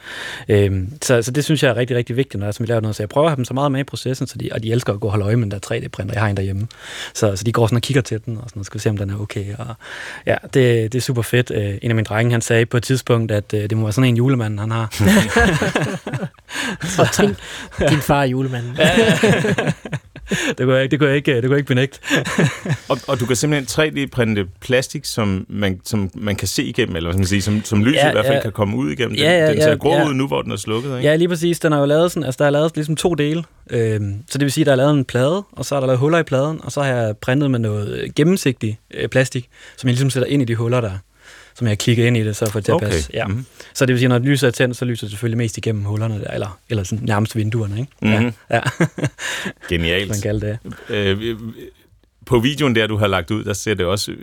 [SPEAKER 4] Øh, så, så det synes jeg er rigtig, rigtig vigtigt, når jeg, som vi laver noget. Så jeg prøver at have dem så meget med i processen, så de, og de elsker at gå og holde øje med den der 3D-printer, jeg har en derhjemme. Så, så de går sådan og kigger til den, og sådan, og skal se, om den er okay. Og, ja, det, det er super fedt. Øh, en af mine drenge, han sagde på et tidspunkt, at øh, det må være sådan en julemand, han har.
[SPEAKER 3] Og tænk, din far er julemanden.
[SPEAKER 4] det kunne jeg ikke, det kunne jeg ikke, det kunne jeg ikke benægte.
[SPEAKER 2] Og, og du kan simpelthen 3D-printe plastik, som man, som man kan se igennem, eller hvad skal man sige, som, som lyset
[SPEAKER 4] Ja,
[SPEAKER 2] i hvert fald
[SPEAKER 4] ja.
[SPEAKER 2] kan komme ud igennem. Den,
[SPEAKER 4] Ja, ja,
[SPEAKER 2] den ser
[SPEAKER 4] ja,
[SPEAKER 2] grå
[SPEAKER 4] ja.
[SPEAKER 2] ud nu, hvor den er slukket, ikke?
[SPEAKER 4] Ja, lige præcis. Den er jo lavet sådan, altså der er lavet ligesom to dele. Øhm, så det vil sige, at der er lavet en plade, og så er der lavet huller i pladen, og så har jeg printet med noget øh, gennemsigtig øh, plastik, som jeg ligesom sætter ind i de huller der som jeg har klikket ind i det, så får det til at passe. Ja.
[SPEAKER 2] Mhm.
[SPEAKER 4] Så det vil sige, når lyset er tændt, så lyser det selvfølgelig mest igennem hullerne der, eller, eller sådan nærmest vinduerne, ikke?
[SPEAKER 2] Mhm.
[SPEAKER 4] Ja, ja.
[SPEAKER 2] Genialt.
[SPEAKER 4] man kalder det.
[SPEAKER 2] Øh, på videoen der, du har lagt ud, der ser det også øh,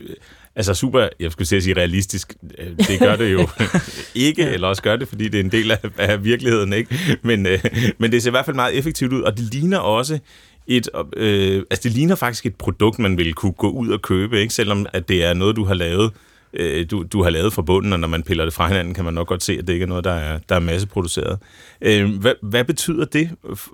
[SPEAKER 2] altså super, jeg skulle sige realistisk. Øh, Det gør det jo ikke, eller også gør det, fordi det er en del af, af virkeligheden, ikke? Men, øh, men det ser i hvert fald meget effektivt ud, og det ligner også et, øh, altså det ligner faktisk et produkt, man ville kunne gå ud og købe, ikke? Selvom at det er noget, du har lavet øh, du, du har lavet fra bunden, og når man piller det fra hinanden, kan man nok godt se, at det ikke er noget, der er, der er masseproduceret. Øh, hvad, hvad betyder det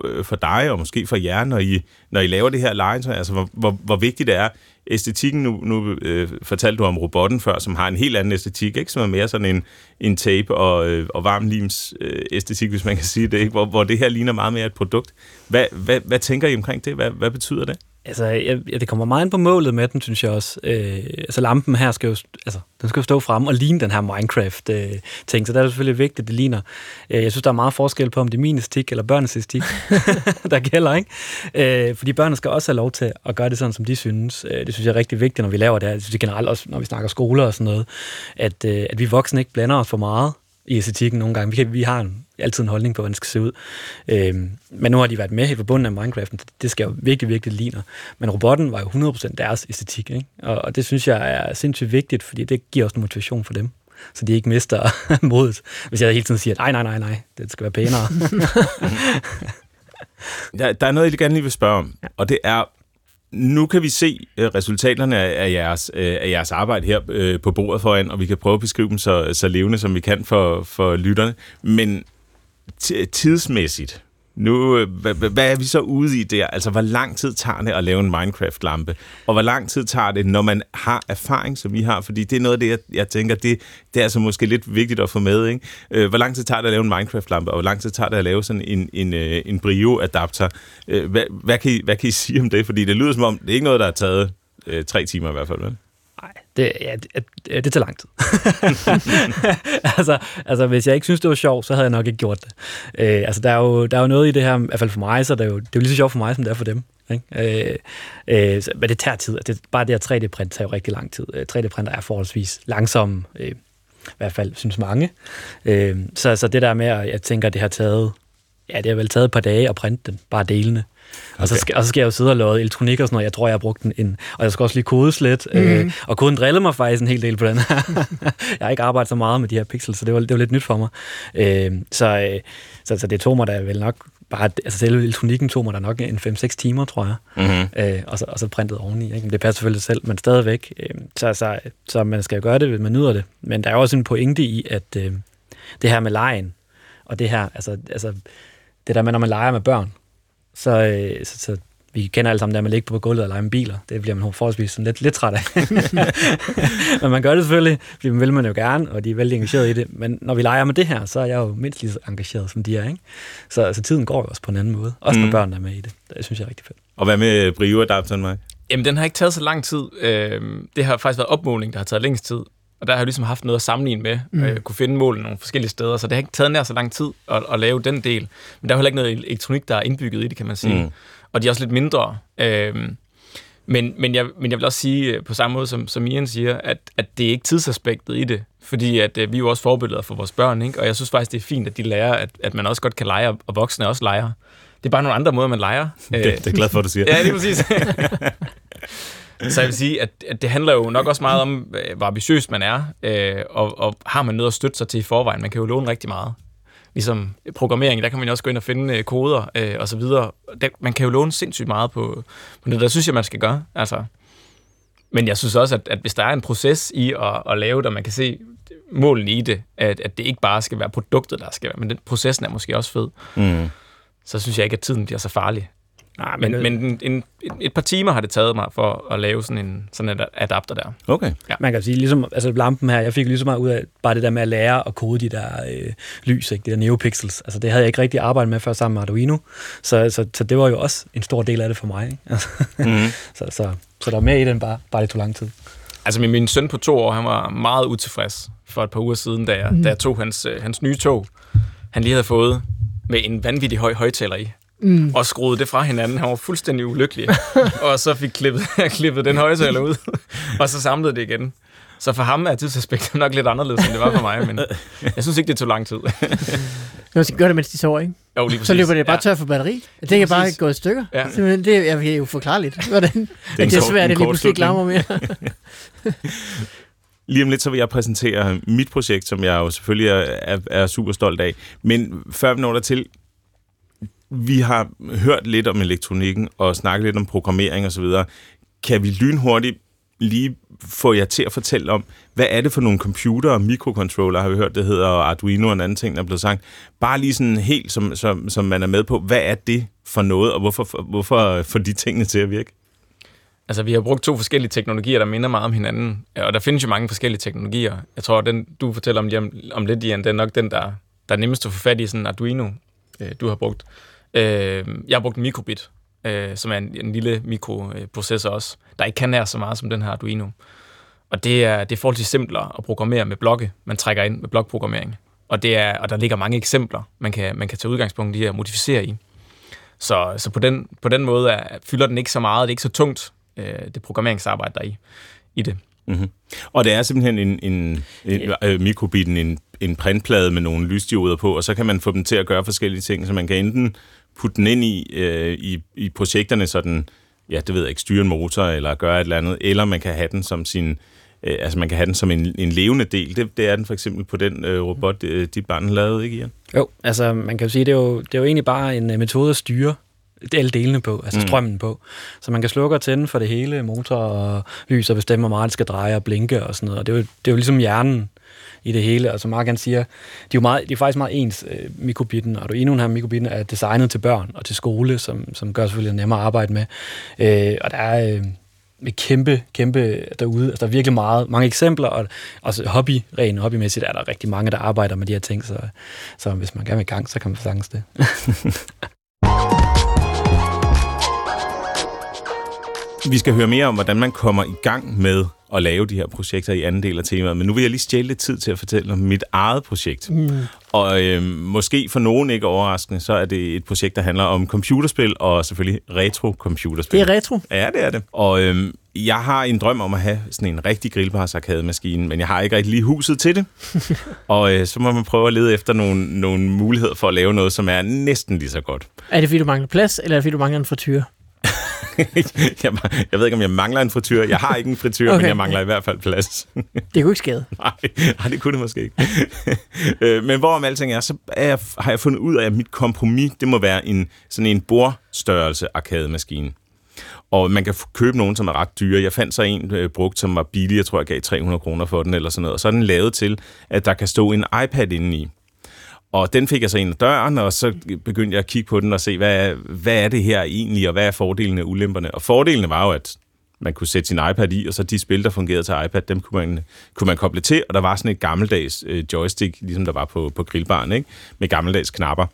[SPEAKER 2] øh, for dig, og måske for jer, når I, når I laver det her legetøj? Altså, hvor, hvor, hvor vigtigt det er? Æstetikken, nu, nu øh, fortalte du om robotten før, som har en helt anden æstetik, ikke? som er mere sådan en, en tape og, øh, og varmlims øh, æstetik, hvis man kan sige det, ikke? Hvor, hvor det her ligner meget mere et produkt. Hvad, hvad, hvad tænker I omkring det? Hvad, hvad betyder det?
[SPEAKER 4] Altså, ja, det kommer meget ind på målet med den, synes jeg også. Øh, altså, lampen her skal jo, altså, den skal jo stå frem og ligne den her Minecraft-ting, øh, så det er det selvfølgelig vigtigt, at det ligner. Øh, jeg synes, der er meget forskel på, om det er min estik eller børnenes estik, der gælder, ikke? Øh, fordi børnene skal også have lov til at gøre det sådan, som de synes. Øh, det synes jeg er rigtig vigtigt, når vi laver det her. Det synes jeg generelt også, når vi snakker skoler og sådan noget, at, øh, at vi voksne ikke blander os for meget i æstetikken nogle gange. Vi, kan, vi har en, altid en holdning på, hvordan det skal se ud. Øhm, men nu har de været med i forbundet af Minecraft. Det skal jo virkelig, virkelig ligne. Men robotten var jo 100% deres æstetik. Ikke? Og, og det synes jeg er sindssygt vigtigt, fordi det giver også en motivation for dem. Så de ikke mister modet, hvis jeg hele tiden siger, nej, nej, nej, nej, det skal være pænere.
[SPEAKER 2] der, der er noget, jeg gerne lige vil spørge om, og det er, nu kan vi se uh, resultaterne af jeres, uh, af jeres arbejde her uh, på bordet foran, og vi kan prøve at beskrive dem så, så levende, som vi kan for, for lytterne. Men tidsmæssigt, nu, øh, hvad, hvad er vi så ude i der? Altså, hvor lang tid tager det at lave en Minecraft-lampe? Og hvor lang tid tager det, når man har erfaring, som vi har? Fordi det er noget af det, jeg, jeg tænker, det, det er altså måske lidt vigtigt at få med. Ikke? Øh, hvor lang tid tager det at lave en Minecraft-lampe? Og hvor lang tid tager det at lave sådan en, en, øh, en Brio-adapter? hvad, hvad, kan I, hvad kan I sige om det? Fordi det lyder som om, det er ikke noget, der har taget øh, tre timer i hvert fald, vel?
[SPEAKER 4] Det, ja, det, det tager lang tid. altså, altså, hvis jeg ikke synes, det var sjovt, så havde jeg nok ikke gjort det. Øh, altså, der er, jo, der er jo noget i det her, i hvert fald for mig, så det er jo, det er jo lige så sjovt for mig, som det er for dem. Ikke? Øh, øh, men det tager tid. Det, bare det her 3D-print tager jo rigtig lang tid. Øh, 3D-printer er forholdsvis langsomme, øh, i hvert fald synes mange. Øh, så, så det der med, at jeg tænker, at det har taget, ja, det har vel taget et par dage at printe den, bare delene. Okay. Og, så skal, og så skal jeg jo sidde og lave elektronik og sådan noget. Jeg tror, jeg har brugt den en... Og jeg skal også lige kodes lidt. Mm. Øh, og koden drillede mig faktisk en hel del på den her. jeg har ikke arbejdet så meget med de her pixels, så det var, det var lidt nyt for mig. Øh, så, øh, så, så det tog mig da vel nok bare, altså selve elektronikken tog mig da nok en 5-6 timer, tror jeg, mm-hmm. øh, og, så, og så printet oveni. Ikke? Det passer selvfølgelig selv, men stadigvæk. Øh, så, så, så man skal jo gøre det, hvis man nyder det. Men der er også en pointe i, at øh, det her med lejen, og det her, altså, altså det der med, når man leger med børn, så, øh, så, så vi kender alle sammen der med at ligge på gulvet og lege med biler. Det bliver man forholdsvis sådan lidt, lidt træt af. men man gør det selvfølgelig, fordi man vil man jo gerne, og de er vældig engageret i det. Men når vi leger med det her, så er jeg jo mindst lige så engageret, som de er. Ikke? Så, så tiden går jo også på en anden måde. Også når mm. børnene er med i det. Det synes jeg er rigtig fedt.
[SPEAKER 2] Og hvad med Brio-adapteren, Mark?
[SPEAKER 1] Jamen, den har ikke taget så lang tid. Øhm, det har faktisk været opmåling, der har taget længst tid. Og der har jeg ligesom haft noget at sammenligne med, mm. jeg kunne finde målene nogle forskellige steder, så det har ikke taget nær så lang tid at, at lave den del. Men der er heller ikke noget elektronik, der er indbygget i det, kan man sige. Mm. Og de er også lidt mindre. Øhm, men, men, jeg, men jeg vil også sige øh, på samme måde, som, som Ian siger, at, at det er ikke tidsaspektet i det. Fordi at, øh, vi er jo også forbilleder for vores børn, ikke? og jeg synes faktisk, det er fint, at de lærer, at, at man også godt kan lege, og voksne også leger. Det er bare nogle andre måder, man leger.
[SPEAKER 2] Det, det er glad for, at du siger.
[SPEAKER 1] ja, det er præcis. Så jeg vil sige, at, at det handler jo nok også meget om, øh, hvor ambitiøs man er, øh, og, og har man noget at støtte sig til i forvejen. Man kan jo låne rigtig meget. Ligesom programmering, der kan man jo også gå ind og finde øh, koder øh, og så videre. Der, man kan jo låne sindssygt meget på, på det, der synes jeg, man skal gøre. Altså. Men jeg synes også, at, at hvis der er en proces i at, at lave det, og man kan se målene i det, at, at det ikke bare skal være produktet, der skal være, men den processen er måske også fed. Mm. Så synes jeg ikke, at tiden bliver så farlig. Nej, men, men, men en, et par timer har det taget mig for at lave sådan en sådan en adapter der.
[SPEAKER 2] Okay.
[SPEAKER 4] Ja. Man kan sige, ligesom altså lampen her, jeg fik lige så meget ud af bare det der med at lære at kode de der øh, lys, ikke? de der neopixels. Altså det havde jeg ikke rigtig arbejdet med før sammen med Arduino, så, så, så det var jo også en stor del af det for mig. Ikke? mm. så, så, så der var mere i den, bare, bare det tog lang tid.
[SPEAKER 1] Altså min, min søn på to år, han var meget utilfreds for et par uger siden, da jeg, mm. da jeg tog hans, øh, hans nye tog, han lige havde fået med en vanvittig høj højtaler i mm. og skruede det fra hinanden. Han var fuldstændig ulykkelig. og så fik klippet, klippet den højtaler ud, og så samlede det igen. Så for ham er tidsaspektet nok lidt anderledes, end det var for mig, men jeg synes ikke, det tog lang tid.
[SPEAKER 3] Man skal gøre det, mens de sover, ikke?
[SPEAKER 1] Jo, lige præcis.
[SPEAKER 3] Så løber det bare tør for batteri. Det kan bare gå i stykker. Ja. Simpelthen, det er jo forklarligt. Hvordan? Det er, det er svært, at det lige pludselig ikke larmer mere.
[SPEAKER 2] Lige om lidt, så vil jeg præsentere mit projekt, som jeg jo selvfølgelig er, er, er super stolt af. Men før vi når der til, vi har hørt lidt om elektronikken og snakket lidt om programmering osv. Kan vi lynhurtigt lige få jer til at fortælle om, hvad er det for nogle computer og mikrocontroller, har vi hørt, det hedder, og Arduino og en anden ting, der er blevet sagt. Bare lige sådan helt, som, som, som man er med på, hvad er det for noget, og hvorfor, hvorfor får de tingene til at virke?
[SPEAKER 1] Altså, vi har brugt to forskellige teknologier, der minder meget om hinanden, og der findes jo mange forskellige teknologier. Jeg tror, den du fortæller om lige om, om lidt, Jan, det er nok den, der, der er nemmest at få fat i, sådan Arduino, øh, du har brugt. Øh, jeg har brugt en mikrobit, øh, som er en, en lille mikroprocessor også, der ikke kan nær så meget som den her Arduino. Og det er, det er forholdsvis simplere at programmere med blokke, man trækker ind med blokprogrammering. Og, det er, og der ligger mange eksempler, man kan, man kan tage udgangspunkt i og modificere i. Så, så på, den, på den måde er, fylder den ikke så meget, det er ikke så tungt, øh, det programmeringsarbejde, der er i, i det.
[SPEAKER 2] Mm-hmm. Og det er simpelthen en, en, en øh, mikrobiten, en, en printplade med nogle lysdioder på, og så kan man få dem til at gøre forskellige ting, så man kan enten putte den ind i, øh, i, i projekterne, så den, ja, det ved jeg ikke, styre en motor eller gøre et eller andet, eller man kan have den som sin, øh, altså man kan have den som en, en levende del. Det, det er den for eksempel på den øh, robot, øh, dit barn lavet, ikke Ian?
[SPEAKER 4] Jo, altså man kan jo sige, det er jo, det er jo egentlig bare en øh, metode at styre alle delene på, altså mm. strømmen på. Så man kan slukke og tænde for det hele, motor og lys og bestemme, hvor meget det skal dreje og blinke og sådan noget. Og det er jo, det er jo ligesom hjernen i det hele. Altså Mark han siger, de er jo meget, de er faktisk meget ens, øh, mikrobitten, og endnu her mikrobitten er designet til børn og til skole, som, som gør selvfølgelig nemmere at arbejde med. Øh, og der er... Øh, med kæmpe, kæmpe derude. Altså, der er virkelig meget, mange eksempler, og også hobby, rent hobbymæssigt er der rigtig mange, der arbejder med de her ting, så, så hvis man gerne vil i gang, så kan man sagtens det.
[SPEAKER 2] Vi skal høre mere om, hvordan man kommer i gang med at lave de her projekter i anden del af temaet, men nu vil jeg lige stjæle lidt tid til at fortælle om mit eget projekt. Mm. Og øh, måske for nogen ikke overraskende, så er det et projekt, der handler om computerspil, og selvfølgelig retro-computerspil.
[SPEAKER 3] Det er retro?
[SPEAKER 2] Ja, det er det. Og øh, jeg har en drøm om at have sådan en rigtig grillbars maskine men jeg har ikke rigtig lige huset til det. og øh, så må man prøve at lede efter nogle, nogle muligheder for at lave noget, som er næsten lige så godt.
[SPEAKER 3] Er det fordi, du mangler plads, eller er det fordi, du mangler en frityr?
[SPEAKER 2] jeg, jeg ved ikke, om jeg mangler en frityr. Jeg har ikke en frityr, okay. men jeg mangler i hvert fald plads.
[SPEAKER 3] det kunne ikke skade.
[SPEAKER 2] Nej, nej, det kunne det måske ikke. Øh, men hvorom alting er, så er jeg, har jeg fundet ud af, at mit kompromis, det må være en, sådan en bordstørrelse arcade-maskine. Og man kan købe nogen, som er ret dyre. Jeg fandt så en øh, brugt, som var billig. Jeg tror, jeg gav 300 kroner for den eller sådan noget. Og så er den lavet til, at der kan stå en iPad inde i. Og den fik jeg så ind ad døren, og så begyndte jeg at kigge på den og se, hvad, hvad er det her egentlig, og hvad er fordelene og ulemperne. Og fordelene var jo, at man kunne sætte sin iPad i, og så de spil, der fungerede til iPad, dem kunne man, kunne man koble til, og der var sådan et gammeldags øh, joystick, ligesom der var på, på grillbaren, ikke? med gammeldags knapper.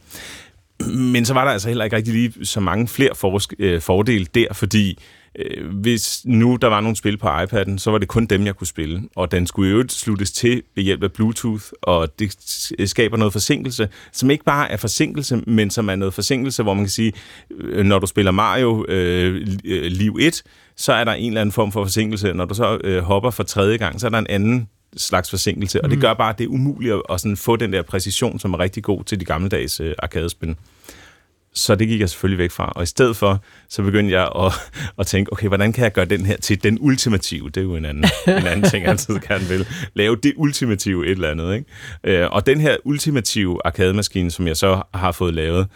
[SPEAKER 2] Men så var der altså heller ikke rigtig lige så mange flere forsk- øh, fordele der, fordi øh, hvis nu der var nogle spil på iPad'en, så var det kun dem, jeg kunne spille. Og den skulle jo sluttes til ved hjælp af Bluetooth, og det skaber noget forsinkelse, som ikke bare er forsinkelse, men som er noget forsinkelse, hvor man kan sige, øh, når du spiller Mario øh, øh Liv 1, så er der en eller anden form for forsinkelse. Når du så øh, hopper for tredje gang, så er der en anden slags forsinkelse, og det mm. gør bare, at det er umuligt at, at sådan få den der præcision, som er rigtig god til de gammeldags øh, arkadespil. Så det gik jeg selvfølgelig væk fra. Og i stedet for, så begyndte jeg at, at tænke, okay, hvordan kan jeg gøre den her til den ultimative? Det er jo en anden, en anden ting, jeg altid gerne vil. Lave det ultimative et eller andet. Ikke? Øh, og den her ultimative arkademaskine, som jeg så har fået lavet,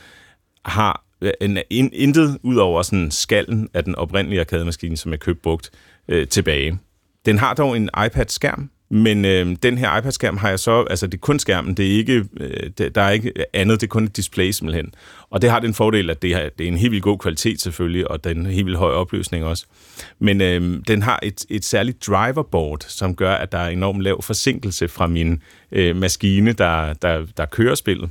[SPEAKER 2] har en, in, intet ud over sådan skallen af den oprindelige arkademaskine, som jeg købte brugt, øh, tilbage. Den har dog en iPad-skærm, men øh, den her iPad-skærm har jeg så, altså det er kun skærmen, det er ikke, øh, det, der er ikke andet, det er kun et display simpelthen. Og det har den fordel, at det, har, det er en helt vildt god kvalitet selvfølgelig, og den er en helt vildt høj opløsning også. Men øh, den har et, et særligt driverboard, som gør, at der er enormt lav forsinkelse fra min øh, maskine, der, der, der kører spillet.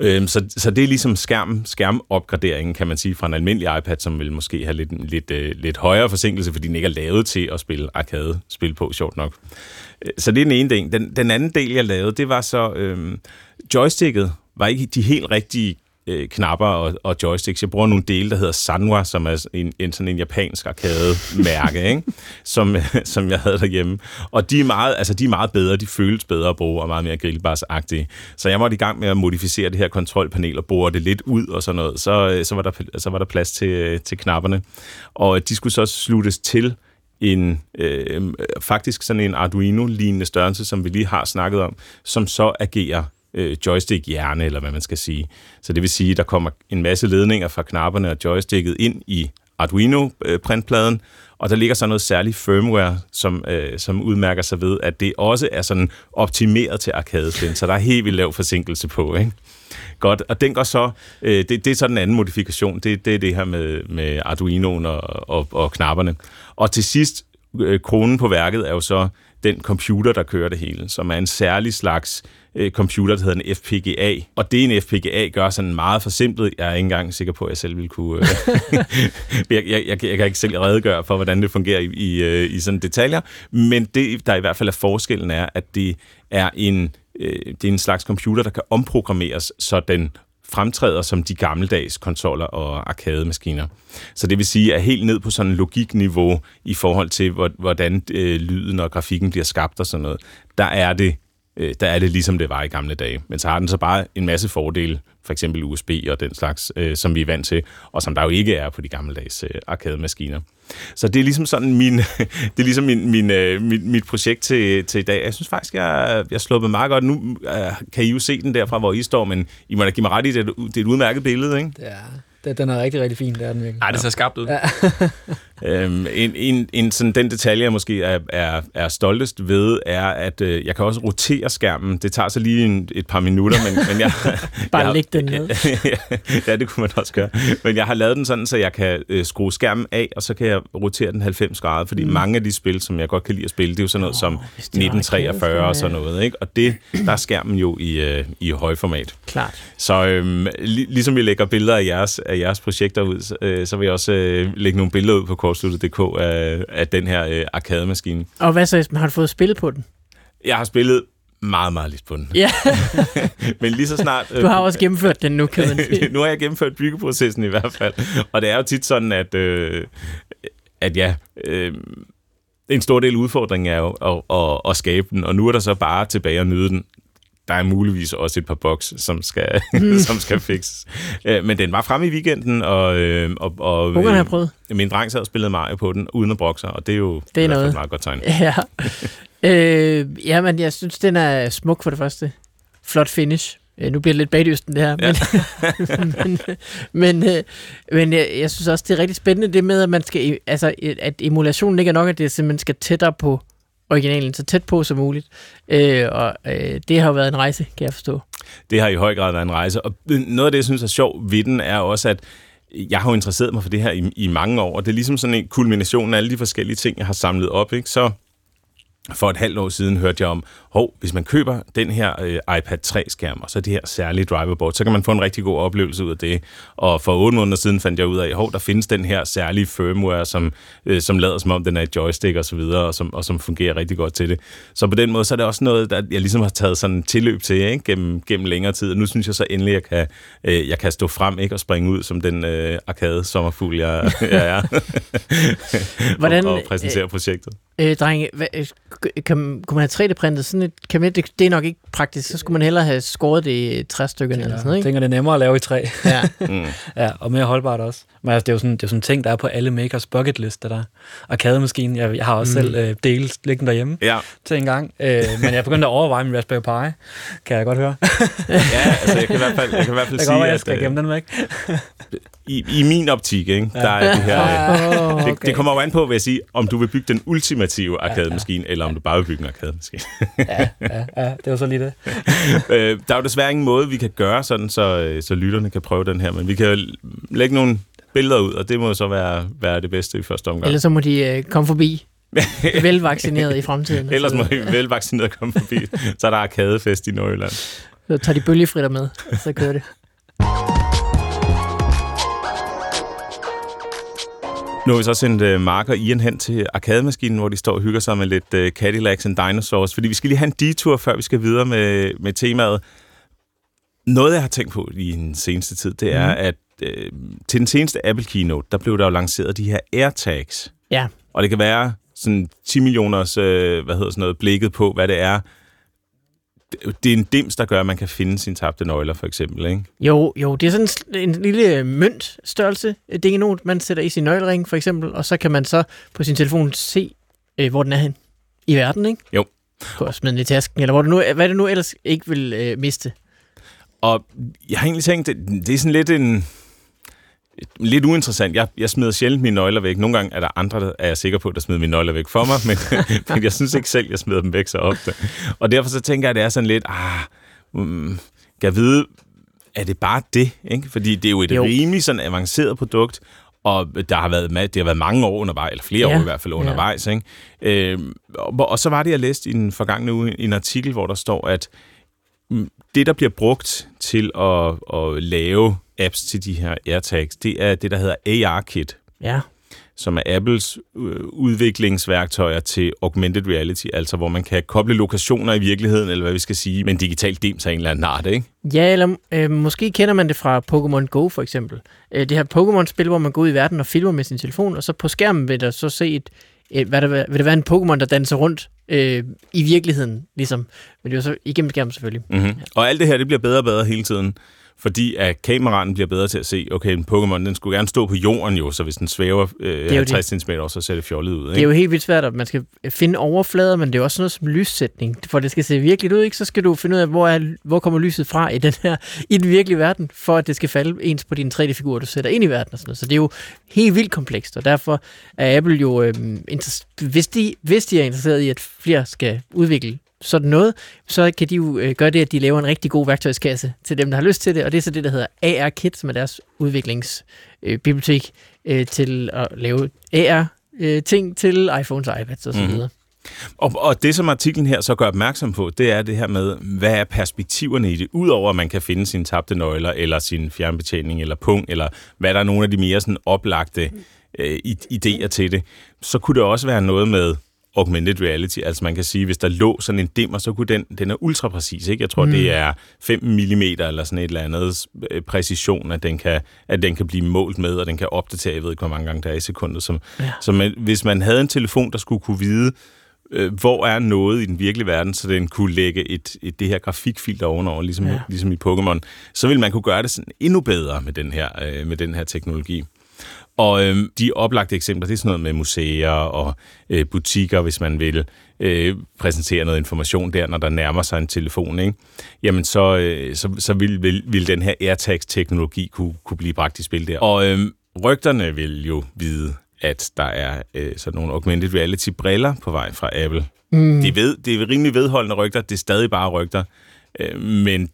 [SPEAKER 2] Øh, så, så det er ligesom skærm, skærmopgraderingen, kan man sige, fra en almindelig iPad, som vil måske have lidt, lidt, øh, lidt højere forsinkelse, fordi den ikke er lavet til at spille arcade-spil på, sjovt nok. Så det er den ene ting. Den, den anden del, jeg lavede, det var så... Øhm, joysticket var ikke de helt rigtige øh, knapper og, og joysticks. Jeg bruger nogle dele, der hedder Sanwa, som er en, en sådan en japansk arcade-mærke, ikke? Som, som jeg havde derhjemme. Og de er, meget, altså, de er meget bedre, de føles bedre at bruge, og meget mere grillbars-agtige. Så jeg måtte i gang med at modificere det her kontrolpanel og bore det lidt ud og sådan noget. Så, øh, så, var, der, så var der plads til, øh, til knapperne. Og de skulle så sluttes til en øh, faktisk sådan en Arduino-lignende størrelse, som vi lige har snakket om, som så agerer øh, joystick-hjerne, eller hvad man skal sige. Så det vil sige, at der kommer en masse ledninger fra knapperne og joysticket ind i Arduino-printpladen, øh, og der ligger så noget særligt firmware, som, øh, som udmærker sig ved, at det også er sådan optimeret til arcade så der er helt vildt lav forsinkelse på, ikke? Godt, og den går så, øh, det, det er så den anden modifikation, det, det er det her med, med Arduinoen og, og, og knapperne. Og til sidst, øh, kronen på værket er jo så den computer, der kører det hele, som er en særlig slags øh, computer, der hedder en FPGA. Og det en FPGA gør sådan meget forsimplet. Jeg er ikke engang sikker på, at jeg selv vil kunne... Øh, jeg, jeg, jeg, jeg kan ikke selv redegøre for, hvordan det fungerer i, i, øh, i sådan detaljer. Men det, der i hvert fald er forskellen, er, at det er en, øh, det er en slags computer, der kan omprogrammeres, så den fremtræder som de gammeldags konsoller og arcade-maskiner. Så det vil sige, at helt ned på sådan en logikniveau i forhold til, hvordan øh, lyden og grafikken bliver skabt og sådan noget, der er det øh, der er det ligesom det var i gamle dage. Men så har den så bare en masse fordele, for eksempel USB og den slags, øh, som vi er vant til, og som der jo ikke er på de gammeldags øh, arcade-maskiner. Så det er ligesom sådan min, det er ligesom min, min, øh, mit, mit projekt til, til i dag. Jeg synes faktisk, jeg, jeg sluppet meget godt. Nu øh, kan I jo se den derfra, hvor I står, men I må da give mig ret i, det, det er et udmærket billede, ikke?
[SPEAKER 4] Ja, det, den er rigtig, rigtig fin, det er den virkelig.
[SPEAKER 1] Nej, det ser skarpt ud. Ja.
[SPEAKER 2] øhm, en, en, en sådan, den detalje, jeg måske er, er, er stoltest ved, er, at øh, jeg kan også rotere skærmen. Det tager så lige en, et par minutter, men, men jeg...
[SPEAKER 3] Bare
[SPEAKER 2] jeg,
[SPEAKER 3] læg den ned.
[SPEAKER 2] ja, det kunne man også gøre. Men jeg har lavet den sådan, så jeg kan øh, skrue skærmen af, og så kan jeg rotere den 90 grader, fordi mm. mange af de spil, som jeg godt kan lide at spille, det er jo sådan noget oh, som 1943 og sådan noget, ikke? Og det, der er skærmen jo i, øh, i højformat.
[SPEAKER 3] Klart.
[SPEAKER 2] Så øh, lig, ligesom vi lægger billeder af jeres, af jeres projekter ud, øh, så vil jeg også øh, lægge nogle billeder ud på kortsluttet.dk af, af den her øh, arcade-maskine.
[SPEAKER 3] Og hvad så, har du fået spillet på den?
[SPEAKER 2] Jeg har spillet meget, meget lidt på den.
[SPEAKER 3] Ja.
[SPEAKER 2] Men lige så snart...
[SPEAKER 3] du har også gennemført den nu, kan man sige.
[SPEAKER 2] nu har jeg gennemført byggeprocessen i hvert fald. Og det er jo tit sådan, at, øh, at ja... Øh, en stor del af udfordringen er jo at, at, at skabe den, og nu er der så bare tilbage at nyde den der er muligvis også et par boks, som skal, mm. som skal fikses. Øh, men den var fremme i weekenden, og, øh, og, og
[SPEAKER 3] Ungerne har prøvet.
[SPEAKER 2] min dreng sad og spillede Mario på den, uden at brokke sig, og det er jo
[SPEAKER 3] det er noget.
[SPEAKER 2] et meget godt tegn.
[SPEAKER 3] Ja. øh, jamen, jeg synes, den er smuk for det første. Flot finish. Øh, nu bliver det lidt bagdysten det her, ja. men, men, men, øh, men jeg, jeg synes også, det er rigtig spændende det med, at man skal, altså, at emulationen ikke er nok, at det simpelthen skal tættere på originalen så tæt på som muligt. Øh, og øh, det har jo været en rejse, kan jeg forstå.
[SPEAKER 2] Det har i høj grad været en rejse. Og noget af det, jeg synes er sjovt ved den, er også, at jeg har jo interesseret mig for det her i, i mange år, og det er ligesom sådan en kulmination af alle de forskellige ting, jeg har samlet op. Ikke? Så for et halvt år siden hørte jeg om, hov, hvis man køber den her øh, iPad 3-skærm, og så det her særlige driverboard, så kan man få en rigtig god oplevelse ud af det. Og for otte måneder siden fandt jeg ud af, hov, der findes den her særlige firmware, som, øh, som lader som om den er et joystick og så videre, og som, og som fungerer rigtig godt til det. Så på den måde, så er det også noget, der jeg ligesom har taget sådan tilløb til, ikke? Gennem, gennem længere tid. Og nu synes jeg så endelig, at jeg kan, øh, jeg kan stå frem ikke? og springe ud som den øh, arcade sommerfugl, jeg, jeg er. Hvordan, og, og præsentere øh, projektet.
[SPEAKER 3] Øh, drenge, hvad, øh, kan, kunne man have 3D-printet sådan et kabinet? Det, det er nok ikke praktisk. Så skulle man hellere have skåret det i træstykker eller sådan noget, ikke?
[SPEAKER 4] Jeg tænker, det er nemmere at lave i træ. Ja. mm. ja, og mere holdbart også. Men altså, det er jo sådan, det er sådan en ting, der er på alle makers bucket list, der arcade-maskinen. Jeg, jeg har også mm. selv øh, dele liggende derhjemme ja. til en gang. Øh, men jeg begyndte at overveje min Raspberry Pi, kan jeg godt høre.
[SPEAKER 2] ja, altså jeg kan i hvert fald, jeg kan i hvert fald sige,
[SPEAKER 4] at... Jeg skal øh, gemme den væk.
[SPEAKER 2] i, i min optik, ikke, ja. der er det her... oh, okay. det, det kommer jo an på, vil jeg sige, om du vil bygge den ultimative arcade-maskine, ja, ja. eller om du bare vil bygge en arcade-maskine.
[SPEAKER 4] ja, ja, ja, det var så lige det.
[SPEAKER 2] øh, der er jo desværre ingen måde, vi kan gøre sådan, så, øh, så lytterne kan prøve den her, men vi kan lægge nogle billeder ud, og det må så være, være det bedste i første omgang.
[SPEAKER 3] Eller så må de øh, komme forbi velvaccineret i fremtiden.
[SPEAKER 2] Ellers må de velvaccineret komme forbi. Så er der arkadefest i Nordjylland.
[SPEAKER 3] Så tager de bølgefritter med, så kører det.
[SPEAKER 2] Nu har vi så sendt uh, Mark og Ian hen til arkademaskinen, hvor de står og hygger sig med lidt uh, Cadillacs and Dinosaurs, fordi vi skal lige have en detur, før vi skal videre med, med temaet. Noget, jeg har tænkt på i den seneste tid, det er, mm. at uh, til den seneste Apple Keynote, der blev der jo lanceret de her AirTags.
[SPEAKER 3] Ja.
[SPEAKER 2] Og det kan være sådan 10 millioners, uh, hvad hedder sådan noget, blikket på, hvad det er, det er en dims, der gør, at man kan finde sine tabte nøgler, for eksempel, ikke?
[SPEAKER 3] Jo, jo, det er sådan en lille møntstørrelse. Det er noget, man sætter i sin nøglering, for eksempel, og så kan man så på sin telefon se, øh, hvor den er hen i verden, ikke?
[SPEAKER 2] Jo.
[SPEAKER 3] Gå og smide den i tasken, eller hvor det nu, hvad det nu ellers ikke vil øh, miste.
[SPEAKER 2] Og jeg har egentlig tænkt, det, det er sådan lidt en lidt uinteressant. Jeg, jeg smider sjældent mine nøgler væk. Nogle gange er der andre, der er jeg sikker på, der smider mine nøgler væk for mig, men, men jeg synes ikke selv, jeg smider dem væk så ofte. Og derfor så tænker jeg, at det er sådan lidt, ah, mm, kan jeg vide, er det bare det? Ikke? Fordi det er jo et jo. rimelig sådan avanceret produkt, og der har været, med, det har været mange år undervejs, eller flere ja. år i hvert fald undervejs. Ja. Ikke? Øh, og, og så var det, jeg læste i den forgangne uge en artikel, hvor der står, at det, der bliver brugt til at, at lave apps til de her AirTags, det er det, der hedder AR-kit,
[SPEAKER 3] Ja.
[SPEAKER 2] som er Apples øh, udviklingsværktøjer til augmented reality, altså hvor man kan koble lokationer i virkeligheden, eller hvad vi skal sige, med en digital dims af en eller anden art, ikke?
[SPEAKER 3] Ja, eller øh, måske kender man det fra Pokémon Go for eksempel. Øh, det her Pokémon-spil, hvor man går ud i verden og filmer med sin telefon, og så på skærmen vil der så se et, hvad der, vil der være en Pokémon, der danser rundt øh, i virkeligheden, ligesom. Men det er jo så igennem skærmen selvfølgelig.
[SPEAKER 2] Mm-hmm. Og alt det her, det bliver bedre og bedre hele tiden, fordi at kameraen bliver bedre til at se, okay, en Pokémon, den skulle gerne stå på jorden jo, så hvis den svæver øh,
[SPEAKER 3] jo
[SPEAKER 2] 50 cm, så ser det fjollet ud,
[SPEAKER 3] Det er
[SPEAKER 2] ikke?
[SPEAKER 3] jo helt vildt svært, at man skal finde overflader, men det er også noget som lyssætning. For det skal se virkeligt ud, ikke? så skal du finde ud af, hvor, er, hvor kommer lyset fra i den her i den virkelige verden, for at det skal falde ens på dine 3D-figurer, du sætter ind i verden. Og sådan noget. Så det er jo helt vildt komplekst, og derfor er Apple jo, øh, hvis, de, hvis de er interesseret i, at flere skal udvikle sådan noget, så kan de jo øh, gøre det, at de laver en rigtig god værktøjskasse til dem, der har lyst til det, og det er så det, der hedder AR-Kit, som er deres udviklingsbibliotek øh, øh, til at lave AR-ting til iPhones og iPads osv. Mm-hmm.
[SPEAKER 2] Og, og det, som artiklen her så gør opmærksom på, det er det her med, hvad er perspektiverne i det, udover at man kan finde sine tabte nøgler, eller sin fjernbetjening, eller punkt, eller hvad der er nogle af de mere sådan oplagte øh, idéer til det, så kunne det også være noget med augmented reality. Altså man kan sige, hvis der lå sådan en dimmer, så kunne den, den er ultra præcis. Ikke? Jeg tror, mm. det er 5 mm eller sådan et eller andet øh, præcision, at den, kan, at den kan blive målt med, og den kan opdatere, jeg ved ikke, hvor mange gange der er i sekundet. Som, ja. Så man, hvis man havde en telefon, der skulle kunne vide, øh, hvor er noget i den virkelige verden, så den kunne lægge et, et det her grafikfilter ovenover, ligesom, ja. Ligesom i Pokémon, så ville man kunne gøre det sådan endnu bedre med den her, øh, med den her teknologi. Og øh, de oplagte eksempler, det er sådan noget med museer og øh, butikker, hvis man vil øh, præsentere noget information der, når der nærmer sig en telefon, ikke? jamen så, øh, så, så vil, vil, vil den her AirTags-teknologi kunne, kunne blive bragt i spil der. Og øh, rygterne vil jo vide, at der er øh, sådan nogle augmented reality-briller på vej fra Apple. Mm. De ved, det er rimelig vedholdende rygter, det er stadig bare rygter, øh, men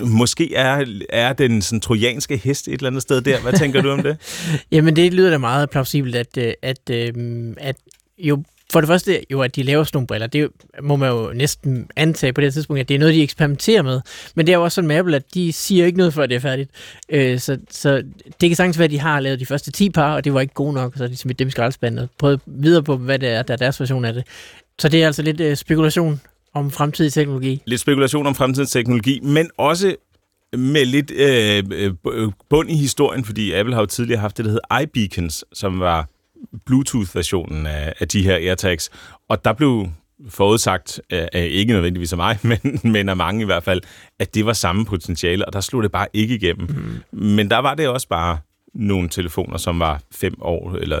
[SPEAKER 2] måske er, er den sådan, trojanske hest et eller andet sted der. Hvad tænker du om det?
[SPEAKER 3] Jamen, det lyder da meget plausibelt, at, øh, at, at, at jo, for det første, jo, at de laver sådan nogle briller, det må man jo næsten antage på det her tidspunkt, at det er noget, de eksperimenterer med. Men det er jo også sådan med Apple, at de siger ikke noget, før det er færdigt. Øh, så, så det kan sagtens være, at de har lavet de første 10 par, og det var ikke gode nok, så de smidt ligesom dem i skraldespanden og prøvet videre på, hvad det er, der er deres version af det. Så det er altså lidt øh, spekulation om fremtidig teknologi.
[SPEAKER 2] Lidt spekulation om fremtidens teknologi, men også med lidt øh, øh, bund i historien, fordi Apple har jo tidligere haft det, der hedder iBeacons, som var Bluetooth-versionen af, af de her AirTags. Og der blev forudsagt, af ikke nødvendigvis af mig, men, men af mange i hvert fald, at det var samme potentiale, og der slog det bare ikke igennem. Mm. Men der var det også bare nogle telefoner, som var 5 år eller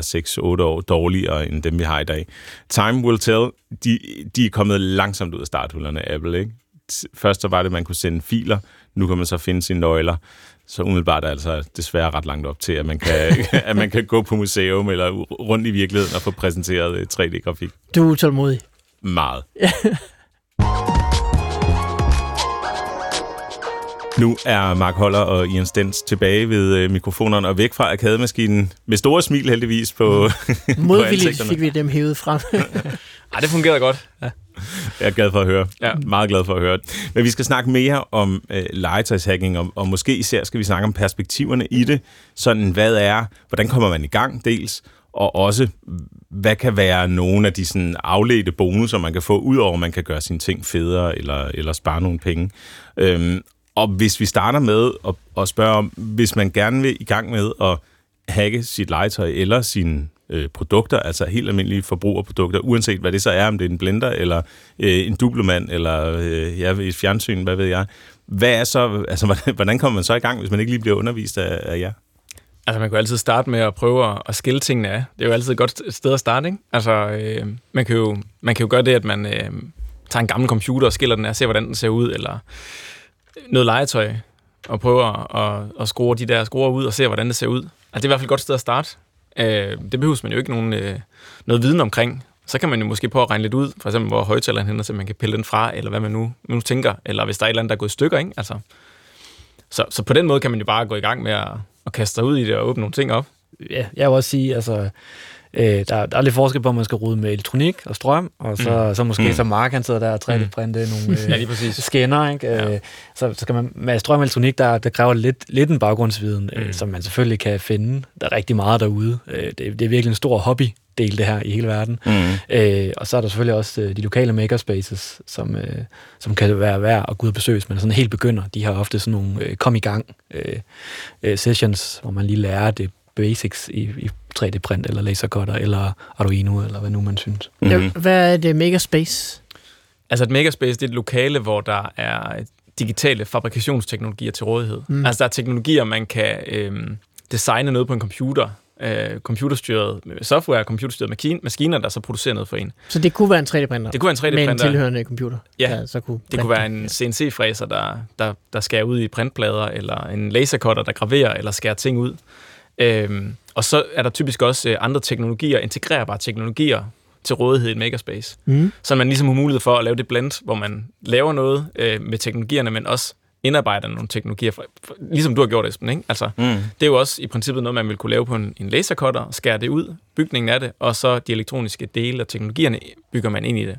[SPEAKER 2] 6-8 år dårligere end dem, vi har i dag. Time will tell, de, de er kommet langsomt ud af starthullerne af Apple, ikke? Først så var det, at man kunne sende filer, nu kan man så finde sine nøgler. Så umiddelbart er altså desværre ret langt op til, at man kan, at man kan gå på museum eller rundt i virkeligheden og få præsenteret øh, 3D-grafik.
[SPEAKER 3] Du er utålmodig.
[SPEAKER 2] Meget. Nu er Mark Holler og Ian Stens tilbage ved øh, mikrofonerne og væk fra arkademaskinen med store smil heldigvis på, på
[SPEAKER 3] Modvilligt fik vi dem hævet frem.
[SPEAKER 1] Ej, det fungerede godt. Ja.
[SPEAKER 2] Jeg er glad for at høre.
[SPEAKER 1] Ja.
[SPEAKER 2] Meget glad for at høre. Men vi skal snakke mere om øh, legetøjshacking, og, og måske især skal vi snakke om perspektiverne i det. Sådan, hvad er, hvordan kommer man i gang dels, og også, hvad kan være nogle af de sådan, afledte bonusser, man kan få, udover at man kan gøre sine ting federe, eller, eller spare nogle penge. Øhm, og hvis vi starter med at, at spørge om, hvis man gerne vil i gang med at hacke sit legetøj eller sine øh, produkter, altså helt almindelige forbrugerprodukter, uanset hvad det så er, om det er en blender, eller øh, en dublemand, eller øh, ja, et fjernsyn, hvad ved jeg. Hvad er så, altså, hvordan, hvordan kommer man så i gang, hvis man ikke lige bliver undervist af, af jer?
[SPEAKER 1] Altså, man kan jo altid starte med at prøve at, at skille tingene af. Det er jo altid et godt sted at starte, ikke? Altså, øh, man, kan jo, man kan jo gøre det, at man øh, tager en gammel computer og skiller den af, ser, hvordan den ser ud, eller noget legetøj, og prøver at, at skrue de der skruer ud og se, hvordan det ser ud. Altså, det er i hvert fald et godt sted at starte. Øh, det behøver man jo ikke nogen, øh, noget viden omkring. Så kan man jo måske prøve at regne lidt ud, for eksempel hvor højtaleren hænder, så man kan pille den fra, eller hvad man nu, nu tænker, eller hvis der er et eller andet, der er gået i stykker, ikke? Altså, så, så på den måde kan man jo bare gå i gang med at, at kaste sig ud i det og åbne nogle ting op.
[SPEAKER 4] ja, jeg vil også sige, altså, Øh, der, der er lidt forskel på, om man skal rode med elektronik og strøm, og så, mm. så måske mm. som Mark, han sidder der og 3D-printe nogle øh,
[SPEAKER 1] Ja, lige
[SPEAKER 4] scanner, ikke? Ja. Øh, så, så skal man, med strøm og elektronik, der, der kræver lidt, lidt en baggrundsviden, mm. øh, som man selvfølgelig kan finde. Der er rigtig meget derude. Øh, det, det er virkelig en stor hobby, del det her i hele verden. Mm. Øh, og så er der selvfølgelig også øh, de lokale makerspaces, som, øh, som kan være værd at gå ud og besøge, hvis man er sådan helt begynder. De har ofte sådan nogle øh, kom i gang øh, øh, sessions, hvor man lige lærer det basics i, i 3D-print, eller lasercutter, eller Arduino, eller hvad nu man synes.
[SPEAKER 3] Ja, hvad er det Makerspace?
[SPEAKER 1] Altså et makerspace, det er et lokale, hvor der er digitale fabrikationsteknologier til rådighed. Mm. Altså der er teknologier, man kan øhm, designe noget på en computer, øh, computerstyret software, computerstyret maskine, maskiner, der så producerer noget for en.
[SPEAKER 3] Så det kunne være en 3D-printer?
[SPEAKER 1] Det kunne være en 3D-printer.
[SPEAKER 3] Med en tilhørende computer?
[SPEAKER 1] Ja,
[SPEAKER 3] der så kunne
[SPEAKER 1] det kunne være en CNC-fræser, der, der, der skærer ud i printplader, eller en lasercutter, der graverer eller skærer ting ud. Øhm, og så er der typisk også øh, andre teknologier, integrerbare teknologier til rådighed i et makerspace. Mm. Så man ligesom har mulighed for at lave det blend, hvor man laver noget øh, med teknologierne, men også indarbejder nogle teknologier, for, for, ligesom du har gjort, Esben. Ikke? Altså, mm. Det er jo også i princippet noget, man vil kunne lave på en, en lasercutter, skære det ud, bygningen af det, og så de elektroniske dele og teknologierne bygger man ind i det.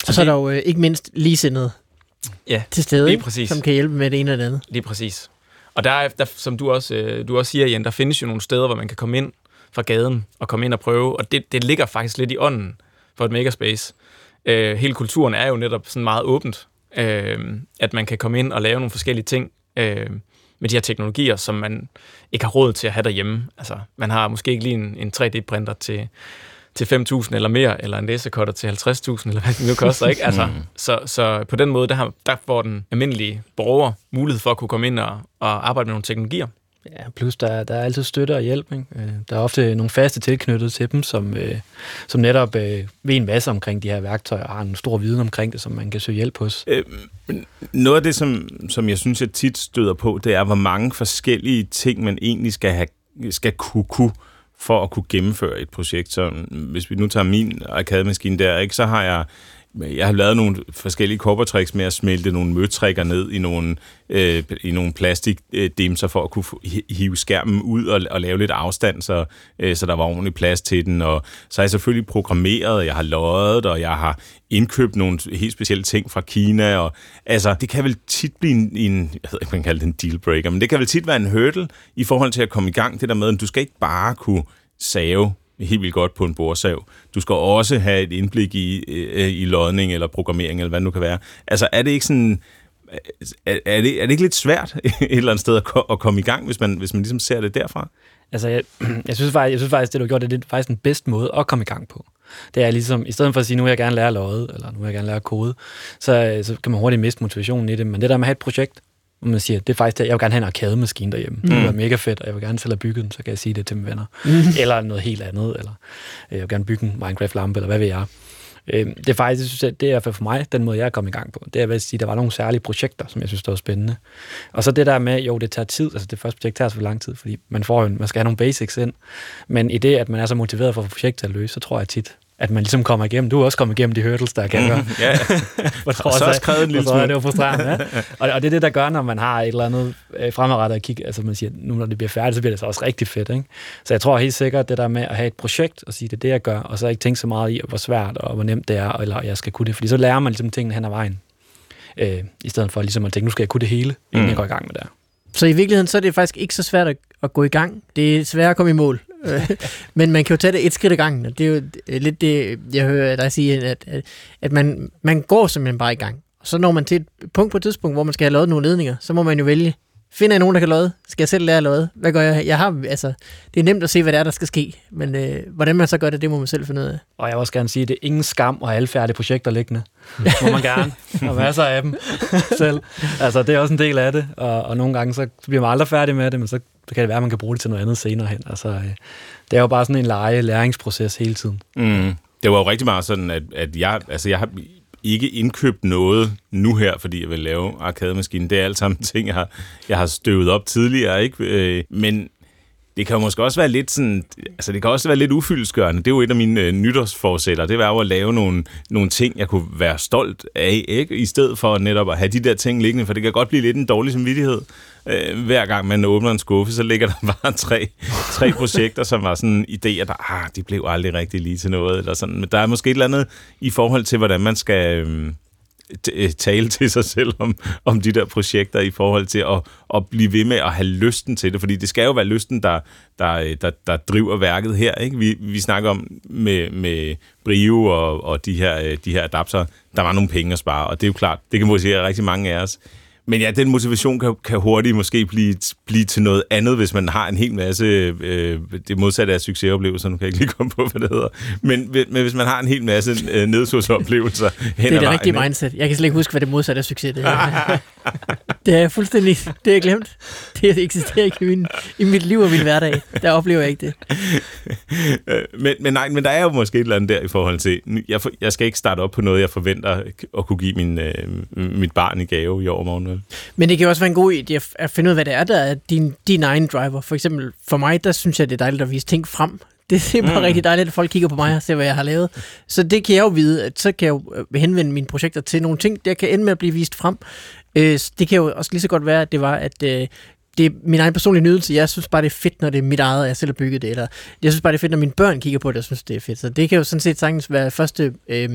[SPEAKER 3] Så og så er der jo øh, ikke mindst ligesindede
[SPEAKER 1] ja,
[SPEAKER 3] til stede,
[SPEAKER 1] lige
[SPEAKER 3] ikke?
[SPEAKER 1] præcis.
[SPEAKER 3] som kan hjælpe med det ene og det andet.
[SPEAKER 1] Lige præcis. Og der, der som du også, øh, du også siger, Jan, der findes jo nogle steder, hvor man kan komme ind fra gaden og komme ind og prøve, og det, det ligger faktisk lidt i ånden for et makerspace. Øh, hele kulturen er jo netop sådan meget åbent, øh, at man kan komme ind og lave nogle forskellige ting øh, med de her teknologier, som man ikke har råd til at have derhjemme. Altså, man har måske ikke lige en, en 3D-printer til, til 5.000 eller mere, eller en lasercutter til 50.000, eller hvad det nu koster, ikke? Altså, så, så på den måde, der, har, der får den almindelige borger mulighed for at kunne komme ind og, og arbejde med nogle teknologier.
[SPEAKER 4] Ja, plus der, der er altid støtte og hjælp. Ikke? Øh, Der er ofte nogle faste tilknyttet til dem, som, øh, som netop øh, ved en masse omkring de her værktøjer, og har en stor viden omkring det, som man kan søge hjælp hos.
[SPEAKER 2] Øh, men noget af det, som, som jeg synes, jeg tit støder på, det er, hvor mange forskellige ting, man egentlig skal, have, skal kunne, kunne for at kunne gennemføre et projekt. Så hvis vi nu tager min arkademaskine der, ikke, så har jeg jeg har lavet nogle forskellige koppertricks med at smelte nogle møtrikker ned i nogle, øh, i nogle plastikdimser for at kunne hive skærmen ud og, og lave lidt afstand, så, øh, så der var ordentlig plads til den. Og så har jeg selvfølgelig programmeret, jeg har løjet, og jeg har indkøbt nogle helt specielle ting fra Kina. Og, altså, det kan vel tit blive en, en jeg ved ikke, man kalder det en dealbreaker, men det kan vel tit være en hurdle i forhold til at komme i gang. Det der med, at du skal ikke bare kunne save helt vildt godt på en bordsav. Du skal også have et indblik i, øh, i lodning eller programmering, eller hvad det nu kan være. Altså, er det ikke sådan... Er, er, det, er det ikke lidt svært et eller andet sted at, at komme i gang, hvis man, hvis man ligesom ser det derfra?
[SPEAKER 4] Altså, jeg, jeg, synes faktisk, jeg synes faktisk, det du har gjort, det er faktisk den bedste måde at komme i gang på. Det er ligesom, i stedet for at sige, nu vil jeg gerne lære at lodde, eller nu vil jeg gerne lære at kode, så, øh, så kan man hurtigt miste motivationen i det. Men det der med at have et projekt, hvor man siger, det er faktisk det, jeg vil gerne have en arcade-maskine derhjemme. Mm. Det være mega fedt, og jeg vil gerne selv have bygget den, så kan jeg sige det til mine venner. Mm. Eller noget helt andet, eller øh, jeg vil gerne bygge en Minecraft-lampe, eller hvad ved jeg. Øh, det er faktisk, jeg synes, det er i hvert fald for mig, den måde, jeg er kommet i gang på. Det er, at sige, der var nogle særlige projekter, som jeg synes, der var spændende. Og så det der med, jo, det tager tid, altså det første projekt tager så lang tid, fordi man, får, man skal have nogle basics ind. Men i det, at man er så motiveret for at få projektet at løse, så tror jeg tit, at man ligesom kommer igennem. Du er også kommet igennem de hurdles, der kan gøre.
[SPEAKER 2] Mm, ja, og så også skrevet en lille smule.
[SPEAKER 4] Det var frustrerende, ja. og, og det er det, der gør, når man har et eller andet øh, fremadrettet at kigge. Altså man siger, nu når det bliver færdigt, så bliver det så også rigtig fedt. Ikke? Så jeg tror helt sikkert, det der med at have et projekt og sige, det er det, jeg gør, og så ikke tænke så meget i, hvor svært og hvor nemt det er, eller jeg skal kunne det. Fordi så lærer man ligesom tingene hen ad vejen. Øh, I stedet for ligesom at tænke, nu skal jeg kunne det hele, inden mm. jeg går i gang med det.
[SPEAKER 3] Så i virkeligheden, så er det faktisk ikke så svært at, at gå i gang. Det er svært at komme i mål. Øh, men man kan jo tage det et skridt ad gangen, og det er jo lidt det, jeg hører dig sige, at, at, man, man går simpelthen bare i gang. Og så når man til et punkt på et tidspunkt, hvor man skal have lavet nogle ledninger, så må man jo vælge, finder jeg nogen, der kan lodde? Skal jeg selv lære at lodde? Hvad gør jeg? jeg har, altså, det er nemt at se, hvad det er, der skal ske, men øh, hvordan man så gør det, det må man selv finde ud af.
[SPEAKER 4] Og jeg vil også gerne sige, at det er ingen skam at have alle færdige projekter liggende. Det må man gerne. Og masser af dem selv. Altså, det er også en del af det, og, og nogle gange så bliver man aldrig færdig med det, men så kan det være, at man kan bruge det til noget andet senere hen. Altså, øh, det er jo bare sådan en lege læringsproces hele tiden.
[SPEAKER 2] Mm. Det var jo rigtig meget sådan, at, at jeg, altså jeg har ikke indkøbt noget nu her, fordi jeg vil lave arkademaskinen. Det er alt sammen ting, jeg har, jeg har støvet op tidligere, ikke? Øh, men det kan jo måske også være lidt sådan, altså det kan også være lidt ufyldesgørende. Det er jo et af mine øh, nytårsforsætter. Det var jo at lave nogle, nogle ting, jeg kunne være stolt af, ikke? I stedet for netop at have de der ting liggende, for det kan godt blive lidt en dårlig samvittighed. Øh, hver gang man åbner en skuffe, så ligger der bare tre tre projekter, som var sådan idéer, der ah, de blev aldrig rigtig lige til noget. Eller sådan. Men der er måske et eller andet i forhold til, hvordan man skal... Øh, Øh, tale til sig selv om, om de der projekter i forhold til at, at blive ved med at have lysten til det, fordi det skal jo være lysten, der, der, øh, der, der driver værket her. Ikke? Vi, vi snakker om med, med Brio og, og de her, øh, de her adapter, der var nogle penge at spare, og det er jo klart, det kan motivere rigtig mange af os. Men ja, den motivation kan, kan hurtigt måske blive, blive til noget andet, hvis man har en hel masse, øh, det modsatte af succesoplevelser, nu kan jeg ikke lige komme på, hvad det hedder, men, men hvis man har en hel masse øh, nedtursoplevelser hen
[SPEAKER 3] Det er det
[SPEAKER 2] vejen,
[SPEAKER 3] rigtige
[SPEAKER 2] ikke?
[SPEAKER 3] mindset. Jeg kan slet ikke huske, hvad det modsatte af succes det er. det er fuldstændig, det er jeg glemt. Det eksisterer ikke i, min, i mit liv og min hverdag. Der oplever jeg ikke det.
[SPEAKER 2] Øh, men, men nej, men der er jo måske et eller andet der i forhold til, jeg, jeg skal ikke starte op på noget, jeg forventer at kunne give min, øh, mit barn i gave i overmorgen. Vel?
[SPEAKER 3] Men det kan jo også være en god idé at- finde ud af, hvad det er, der er din, din egen driver. For eksempel for mig, der synes jeg, det er dejligt at vise ting frem. Det er bare mm. rigtig dejligt, at folk kigger på mig og ser, hvad jeg har lavet. Så det kan jeg jo vide, at så kan jeg jo øh, henvende mine projekter til nogle ting, der kan ende med at blive vist frem. Øh, så det kan jo også lige så godt være, at det var, at øh, det er min egen personlige nydelse. Jeg synes bare, det er fedt, når det er mit eget, og jeg selv har bygget det. Eller jeg synes bare, det er fedt, når mine børn kigger på det, og synes, det er fedt. Så det kan jo sådan set sagtens være første øh,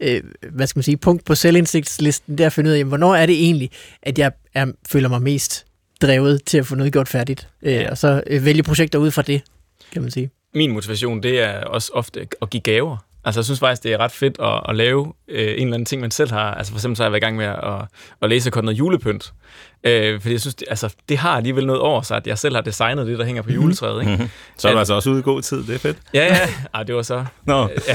[SPEAKER 3] øh, hvad skal man sige, punkt på selvindsigtslisten, det er at finde ud af, jamen, hvornår er det egentlig, at jeg er, føler mig mest drevet til at få noget gjort færdigt. Øh, og så øh, vælge projekter ud fra det, kan man sige.
[SPEAKER 1] Min motivation, det er også ofte at give gaver. Altså, jeg synes faktisk, det er ret fedt at, at lave øh, en eller anden ting, man selv har. Altså, for eksempel så har jeg været i gang med at, at læse og noget julepynt. Øh, fordi jeg synes, det, altså, det har alligevel noget over sig, at jeg selv har designet det, der hænger på juletræet. Ikke?
[SPEAKER 2] Så er du altså også ude i god tid, det er fedt.
[SPEAKER 1] Ja, ja. Ej, det var så...
[SPEAKER 2] Nå,
[SPEAKER 1] Ja,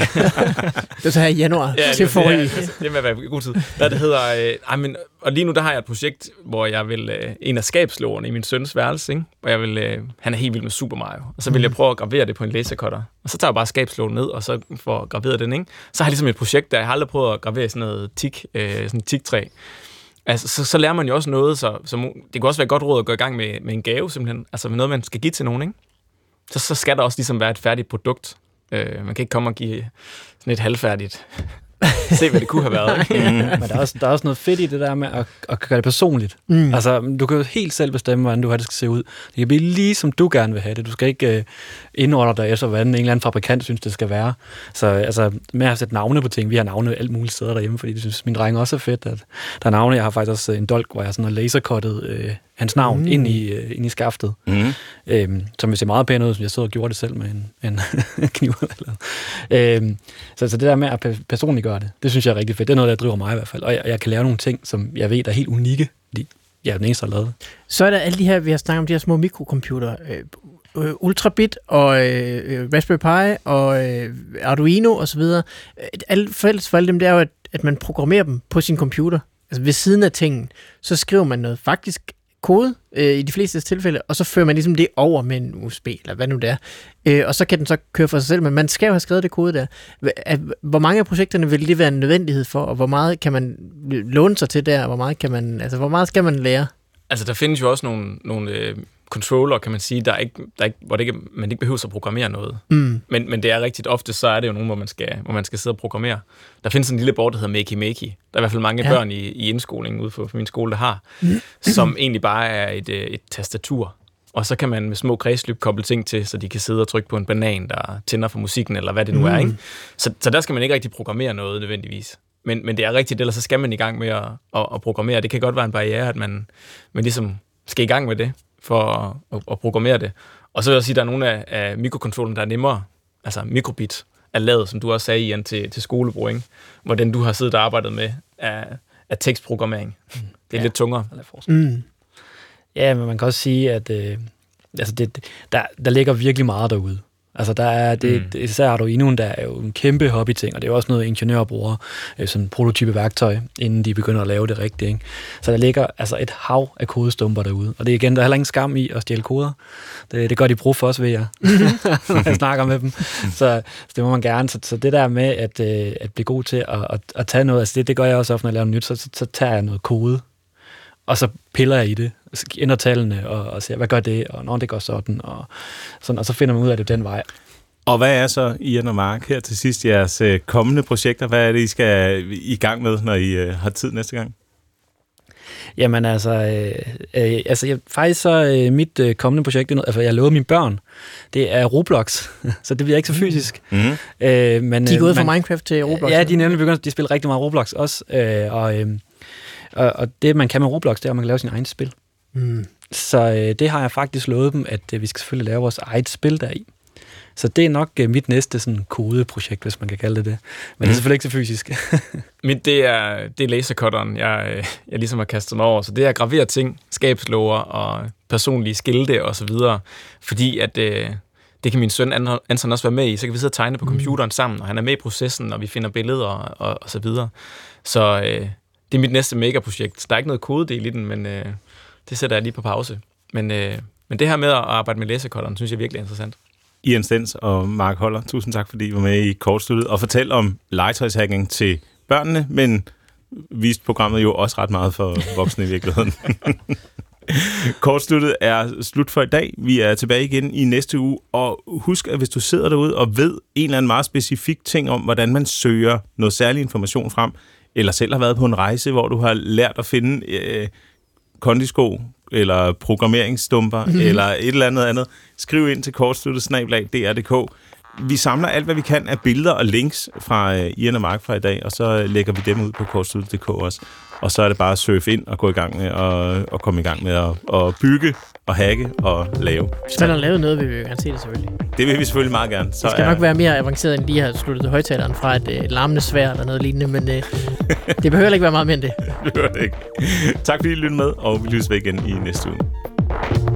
[SPEAKER 3] Det var så her i januar
[SPEAKER 1] ja,
[SPEAKER 3] til
[SPEAKER 1] det,
[SPEAKER 3] forrige.
[SPEAKER 1] det, er, det er med at være i god tid. Hvad det hedder... Øh, ej, men, og lige nu, der har jeg et projekt, hvor jeg vil... Øh, en af skabslårene i min søns værelse, ikke? hvor jeg vil... Øh, han er helt vild med Super Mario. Og så vil jeg prøve at gravere det på en lasercutter. Og så tager jeg bare skabslågen ned, og så får graveret den, ikke? Så har jeg ligesom et projekt, der jeg har aldrig prøvet at gravere sådan noget tik, øh, sådan et tiktræ. Altså, så, så lærer man jo også noget, så, så det kunne også være et godt råd at gå i gang med, med en gave, simpelthen. Altså med noget, man skal give til nogen, ikke? Så, så skal der også ligesom være et færdigt produkt. Øh, man kan ikke komme og give sådan et halvfærdigt... Se, hvad det kunne have været, ikke?
[SPEAKER 4] Men der er, også, der er også noget fedt i det der med at, at gøre det personligt. Mm. Altså, du kan jo helt selv bestemme, hvordan du har det skal se ud. Det kan blive lige, som du gerne vil have det. Du skal ikke øh, indordne dig efter, hvordan en eller anden fabrikant synes, det skal være. Så altså, med at sætte navne på ting. Vi har navne alt muligt steder derhjemme, fordi det synes min dreng også er fedt. At der er navne. Jeg har faktisk også en dolk, hvor jeg sådan har lasercuttet øh, hans navn mm. ind, i, øh, ind i skaftet.
[SPEAKER 2] mm.
[SPEAKER 4] Øhm, som vil se meget pænt ud, som jeg sidder og gjorde det selv med en, en kniv. Eller. Øhm, så, så det der med at pe- personligt gøre det, det synes jeg er rigtig fedt. Det er noget, der driver mig i hvert fald. Og jeg, jeg kan lave nogle ting, som jeg ved er helt unikke, fordi jeg er den eneste, der har lavet.
[SPEAKER 3] Så er der alle de her, vi har snakket om, de her små mikrocomputere. Øh, øh, Ultrabit og øh, øh, Raspberry Pi og øh, Arduino osv. Øh, Alle fælles for alle dem, det er jo, at, at man programmerer dem på sin computer. Altså ved siden af tingen, så skriver man noget faktisk kode øh, i de fleste tilfælde, og så fører man ligesom det over med en USB, eller hvad nu det er. Øh, og så kan den så køre for sig selv, men man skal jo have skrevet det kode der. Hvor mange af projekterne vil det være en nødvendighed for, og hvor meget kan man låne sig til der, og hvor meget, kan man, altså, hvor meget skal man lære?
[SPEAKER 1] Altså, der findes jo også nogle, nogle øh, controller, kan man sige, der ikke, der ikke, hvor det ikke, man ikke behøver at programmere noget.
[SPEAKER 3] Mm.
[SPEAKER 1] Men, men det er rigtigt ofte, så er det jo nogen, hvor man skal, hvor man skal sidde og programmere. Der findes en lille board, der hedder Makey Makey. Der er i hvert fald mange
[SPEAKER 3] Ja.
[SPEAKER 1] børn i, i indskolingen ude på, på min skole, der har, som egentlig bare er et, øh, et tastatur. Og så kan man med små kredsløb koble ting til, så de kan sidde og trykke på en banan, der tænder for musikken, eller hvad det nu mm. er. Ikke? Så, så der skal man ikke rigtig programmere noget nødvendigvis. Men, men det er rigtigt, ellers så skal man i gang med at, at, at programmere. Det kan godt være en barriere, at man, man ligesom skal i gang med det, for at, at, at programmere det. Og så vil jeg sige, at der er nogle af, af mikrokontrollerne, der er nemmere. Altså mikrobit er lavet, som du også sagde, Ian, til, til skolebrug, ikke? Hvor den, du har siddet og arbejdet med, er, er tekstprogrammering. Det er
[SPEAKER 4] Ja.
[SPEAKER 1] lidt tungere.
[SPEAKER 3] Mm.
[SPEAKER 4] Ja, men man kan også sige, at øh, altså det, der, der ligger virkelig meget derude. Altså der er, det,
[SPEAKER 1] Mm.
[SPEAKER 4] især Arduinoen, der er jo en kæmpe hobbyting, og det er jo også noget, ingeniører bruger øh, som prototype værktøj, inden de begynder at lave det rigtigt. Ikke? Så der ligger altså et hav af kodestumper derude. Og det er igen, der er heller ingen skam i at stjæle koder. Det, det gør de brug for os ved jer, når jeg snakker med dem. Så, så det må man gerne. Så, så det der med at, øh, at blive god til at, at, at tage noget, altså det, det gør jeg også ofte, når jeg laver noget nyt, så, så, så tager jeg noget kode, og så piller jeg i det, og så ændrer tallene, og, og ser, hvad gør det, og når det går sådan, og, sådan, og så finder man ud af det den vej.
[SPEAKER 2] Og hvad er så, Ian og Mark, her til sidst jeres øh, kommende projekter? Hvad er det, I skal i gang med, når I øh, har tid næste gang?
[SPEAKER 4] Jamen altså, øh, øh, altså jeg, faktisk så øh, mit øh, kommende projekt, det er noget, altså jeg lovede mine børn, det er Roblox, så det bliver ikke så fysisk.
[SPEAKER 2] Mm.
[SPEAKER 4] Øh, men,
[SPEAKER 3] De er
[SPEAKER 4] øh,
[SPEAKER 3] gået fra
[SPEAKER 4] man-
[SPEAKER 3] Minecraft til Roblox.
[SPEAKER 4] Ja, de er nemlig begyndt, de spiller rigtig meget Roblox også, øh, og, øh, og, og det man kan med Roblox, det er, at man kan lave sin egen spil.
[SPEAKER 3] Mm.
[SPEAKER 4] Så øh, det har jeg faktisk lovet dem, at øh, vi skal selvfølgelig lave vores eget spil deri. Så det er nok øh, mit næste sådan, kodeprojekt, hvis man kan kalde det det. Men det er selvfølgelig ikke så fysisk.
[SPEAKER 1] Mit, det er, det er lasercutteren, jeg, øh, jeg ligesom har kastet mig over. Så det er at gravere ting, skabslåger og personlige skilte og så videre. Fordi at øh, det kan min søn An- Anton også være med i. Så kan vi sidde og tegne på computeren sammen, og han er med i processen, og vi finder billeder og, og, og så videre. Så øh, det er mit næste megaprojekt. Der er ikke noget kodedel i den, men øh, det sætter jeg lige på pause. Men, øh, men det her med at arbejde med læsekolderen, synes jeg virkelig er interessant.
[SPEAKER 2] Ian Stens og Mark Holler, tusind tak, fordi I var med i kortsluttet og fortalte om legetøjshacking til børnene, men viste programmet jo også ret meget for voksne i virkeligheden. Kortsluttet er slut for i dag. Vi er tilbage igen i næste uge, og husk, at hvis du sidder derude og ved en eller anden meget specifik ting om, hvordan man søger noget særlig information frem, eller selv har været på en rejse, hvor du har lært at finde øh, kondisko, eller programmeringsstumper, mm-hmm. eller et eller andet andet, skriv ind til kortsluttet-dr.dk. Vi samler alt, hvad vi kan af billeder og links fra øh, Ian og Mark fra i dag, og så lægger vi dem ud på kortsluttet.dk også. Og så er det bare at surfe ind og gå i gang med at, og komme i gang med at, at bygge og hacke og lave.
[SPEAKER 3] Hvis man har lavet noget, vil vi jo gerne se det selvfølgelig.
[SPEAKER 2] Det vil vi selvfølgelig meget gerne. Så
[SPEAKER 3] Det skal nok være mere avanceret, end lige har sluttet højtaleren fra et øh, larmende svær eller noget lignende, men øh, det behøver ikke være meget mere end det.
[SPEAKER 2] det hører det ikke. Tak fordi I lyttede med, og vi lyttes ved igen i næste uge.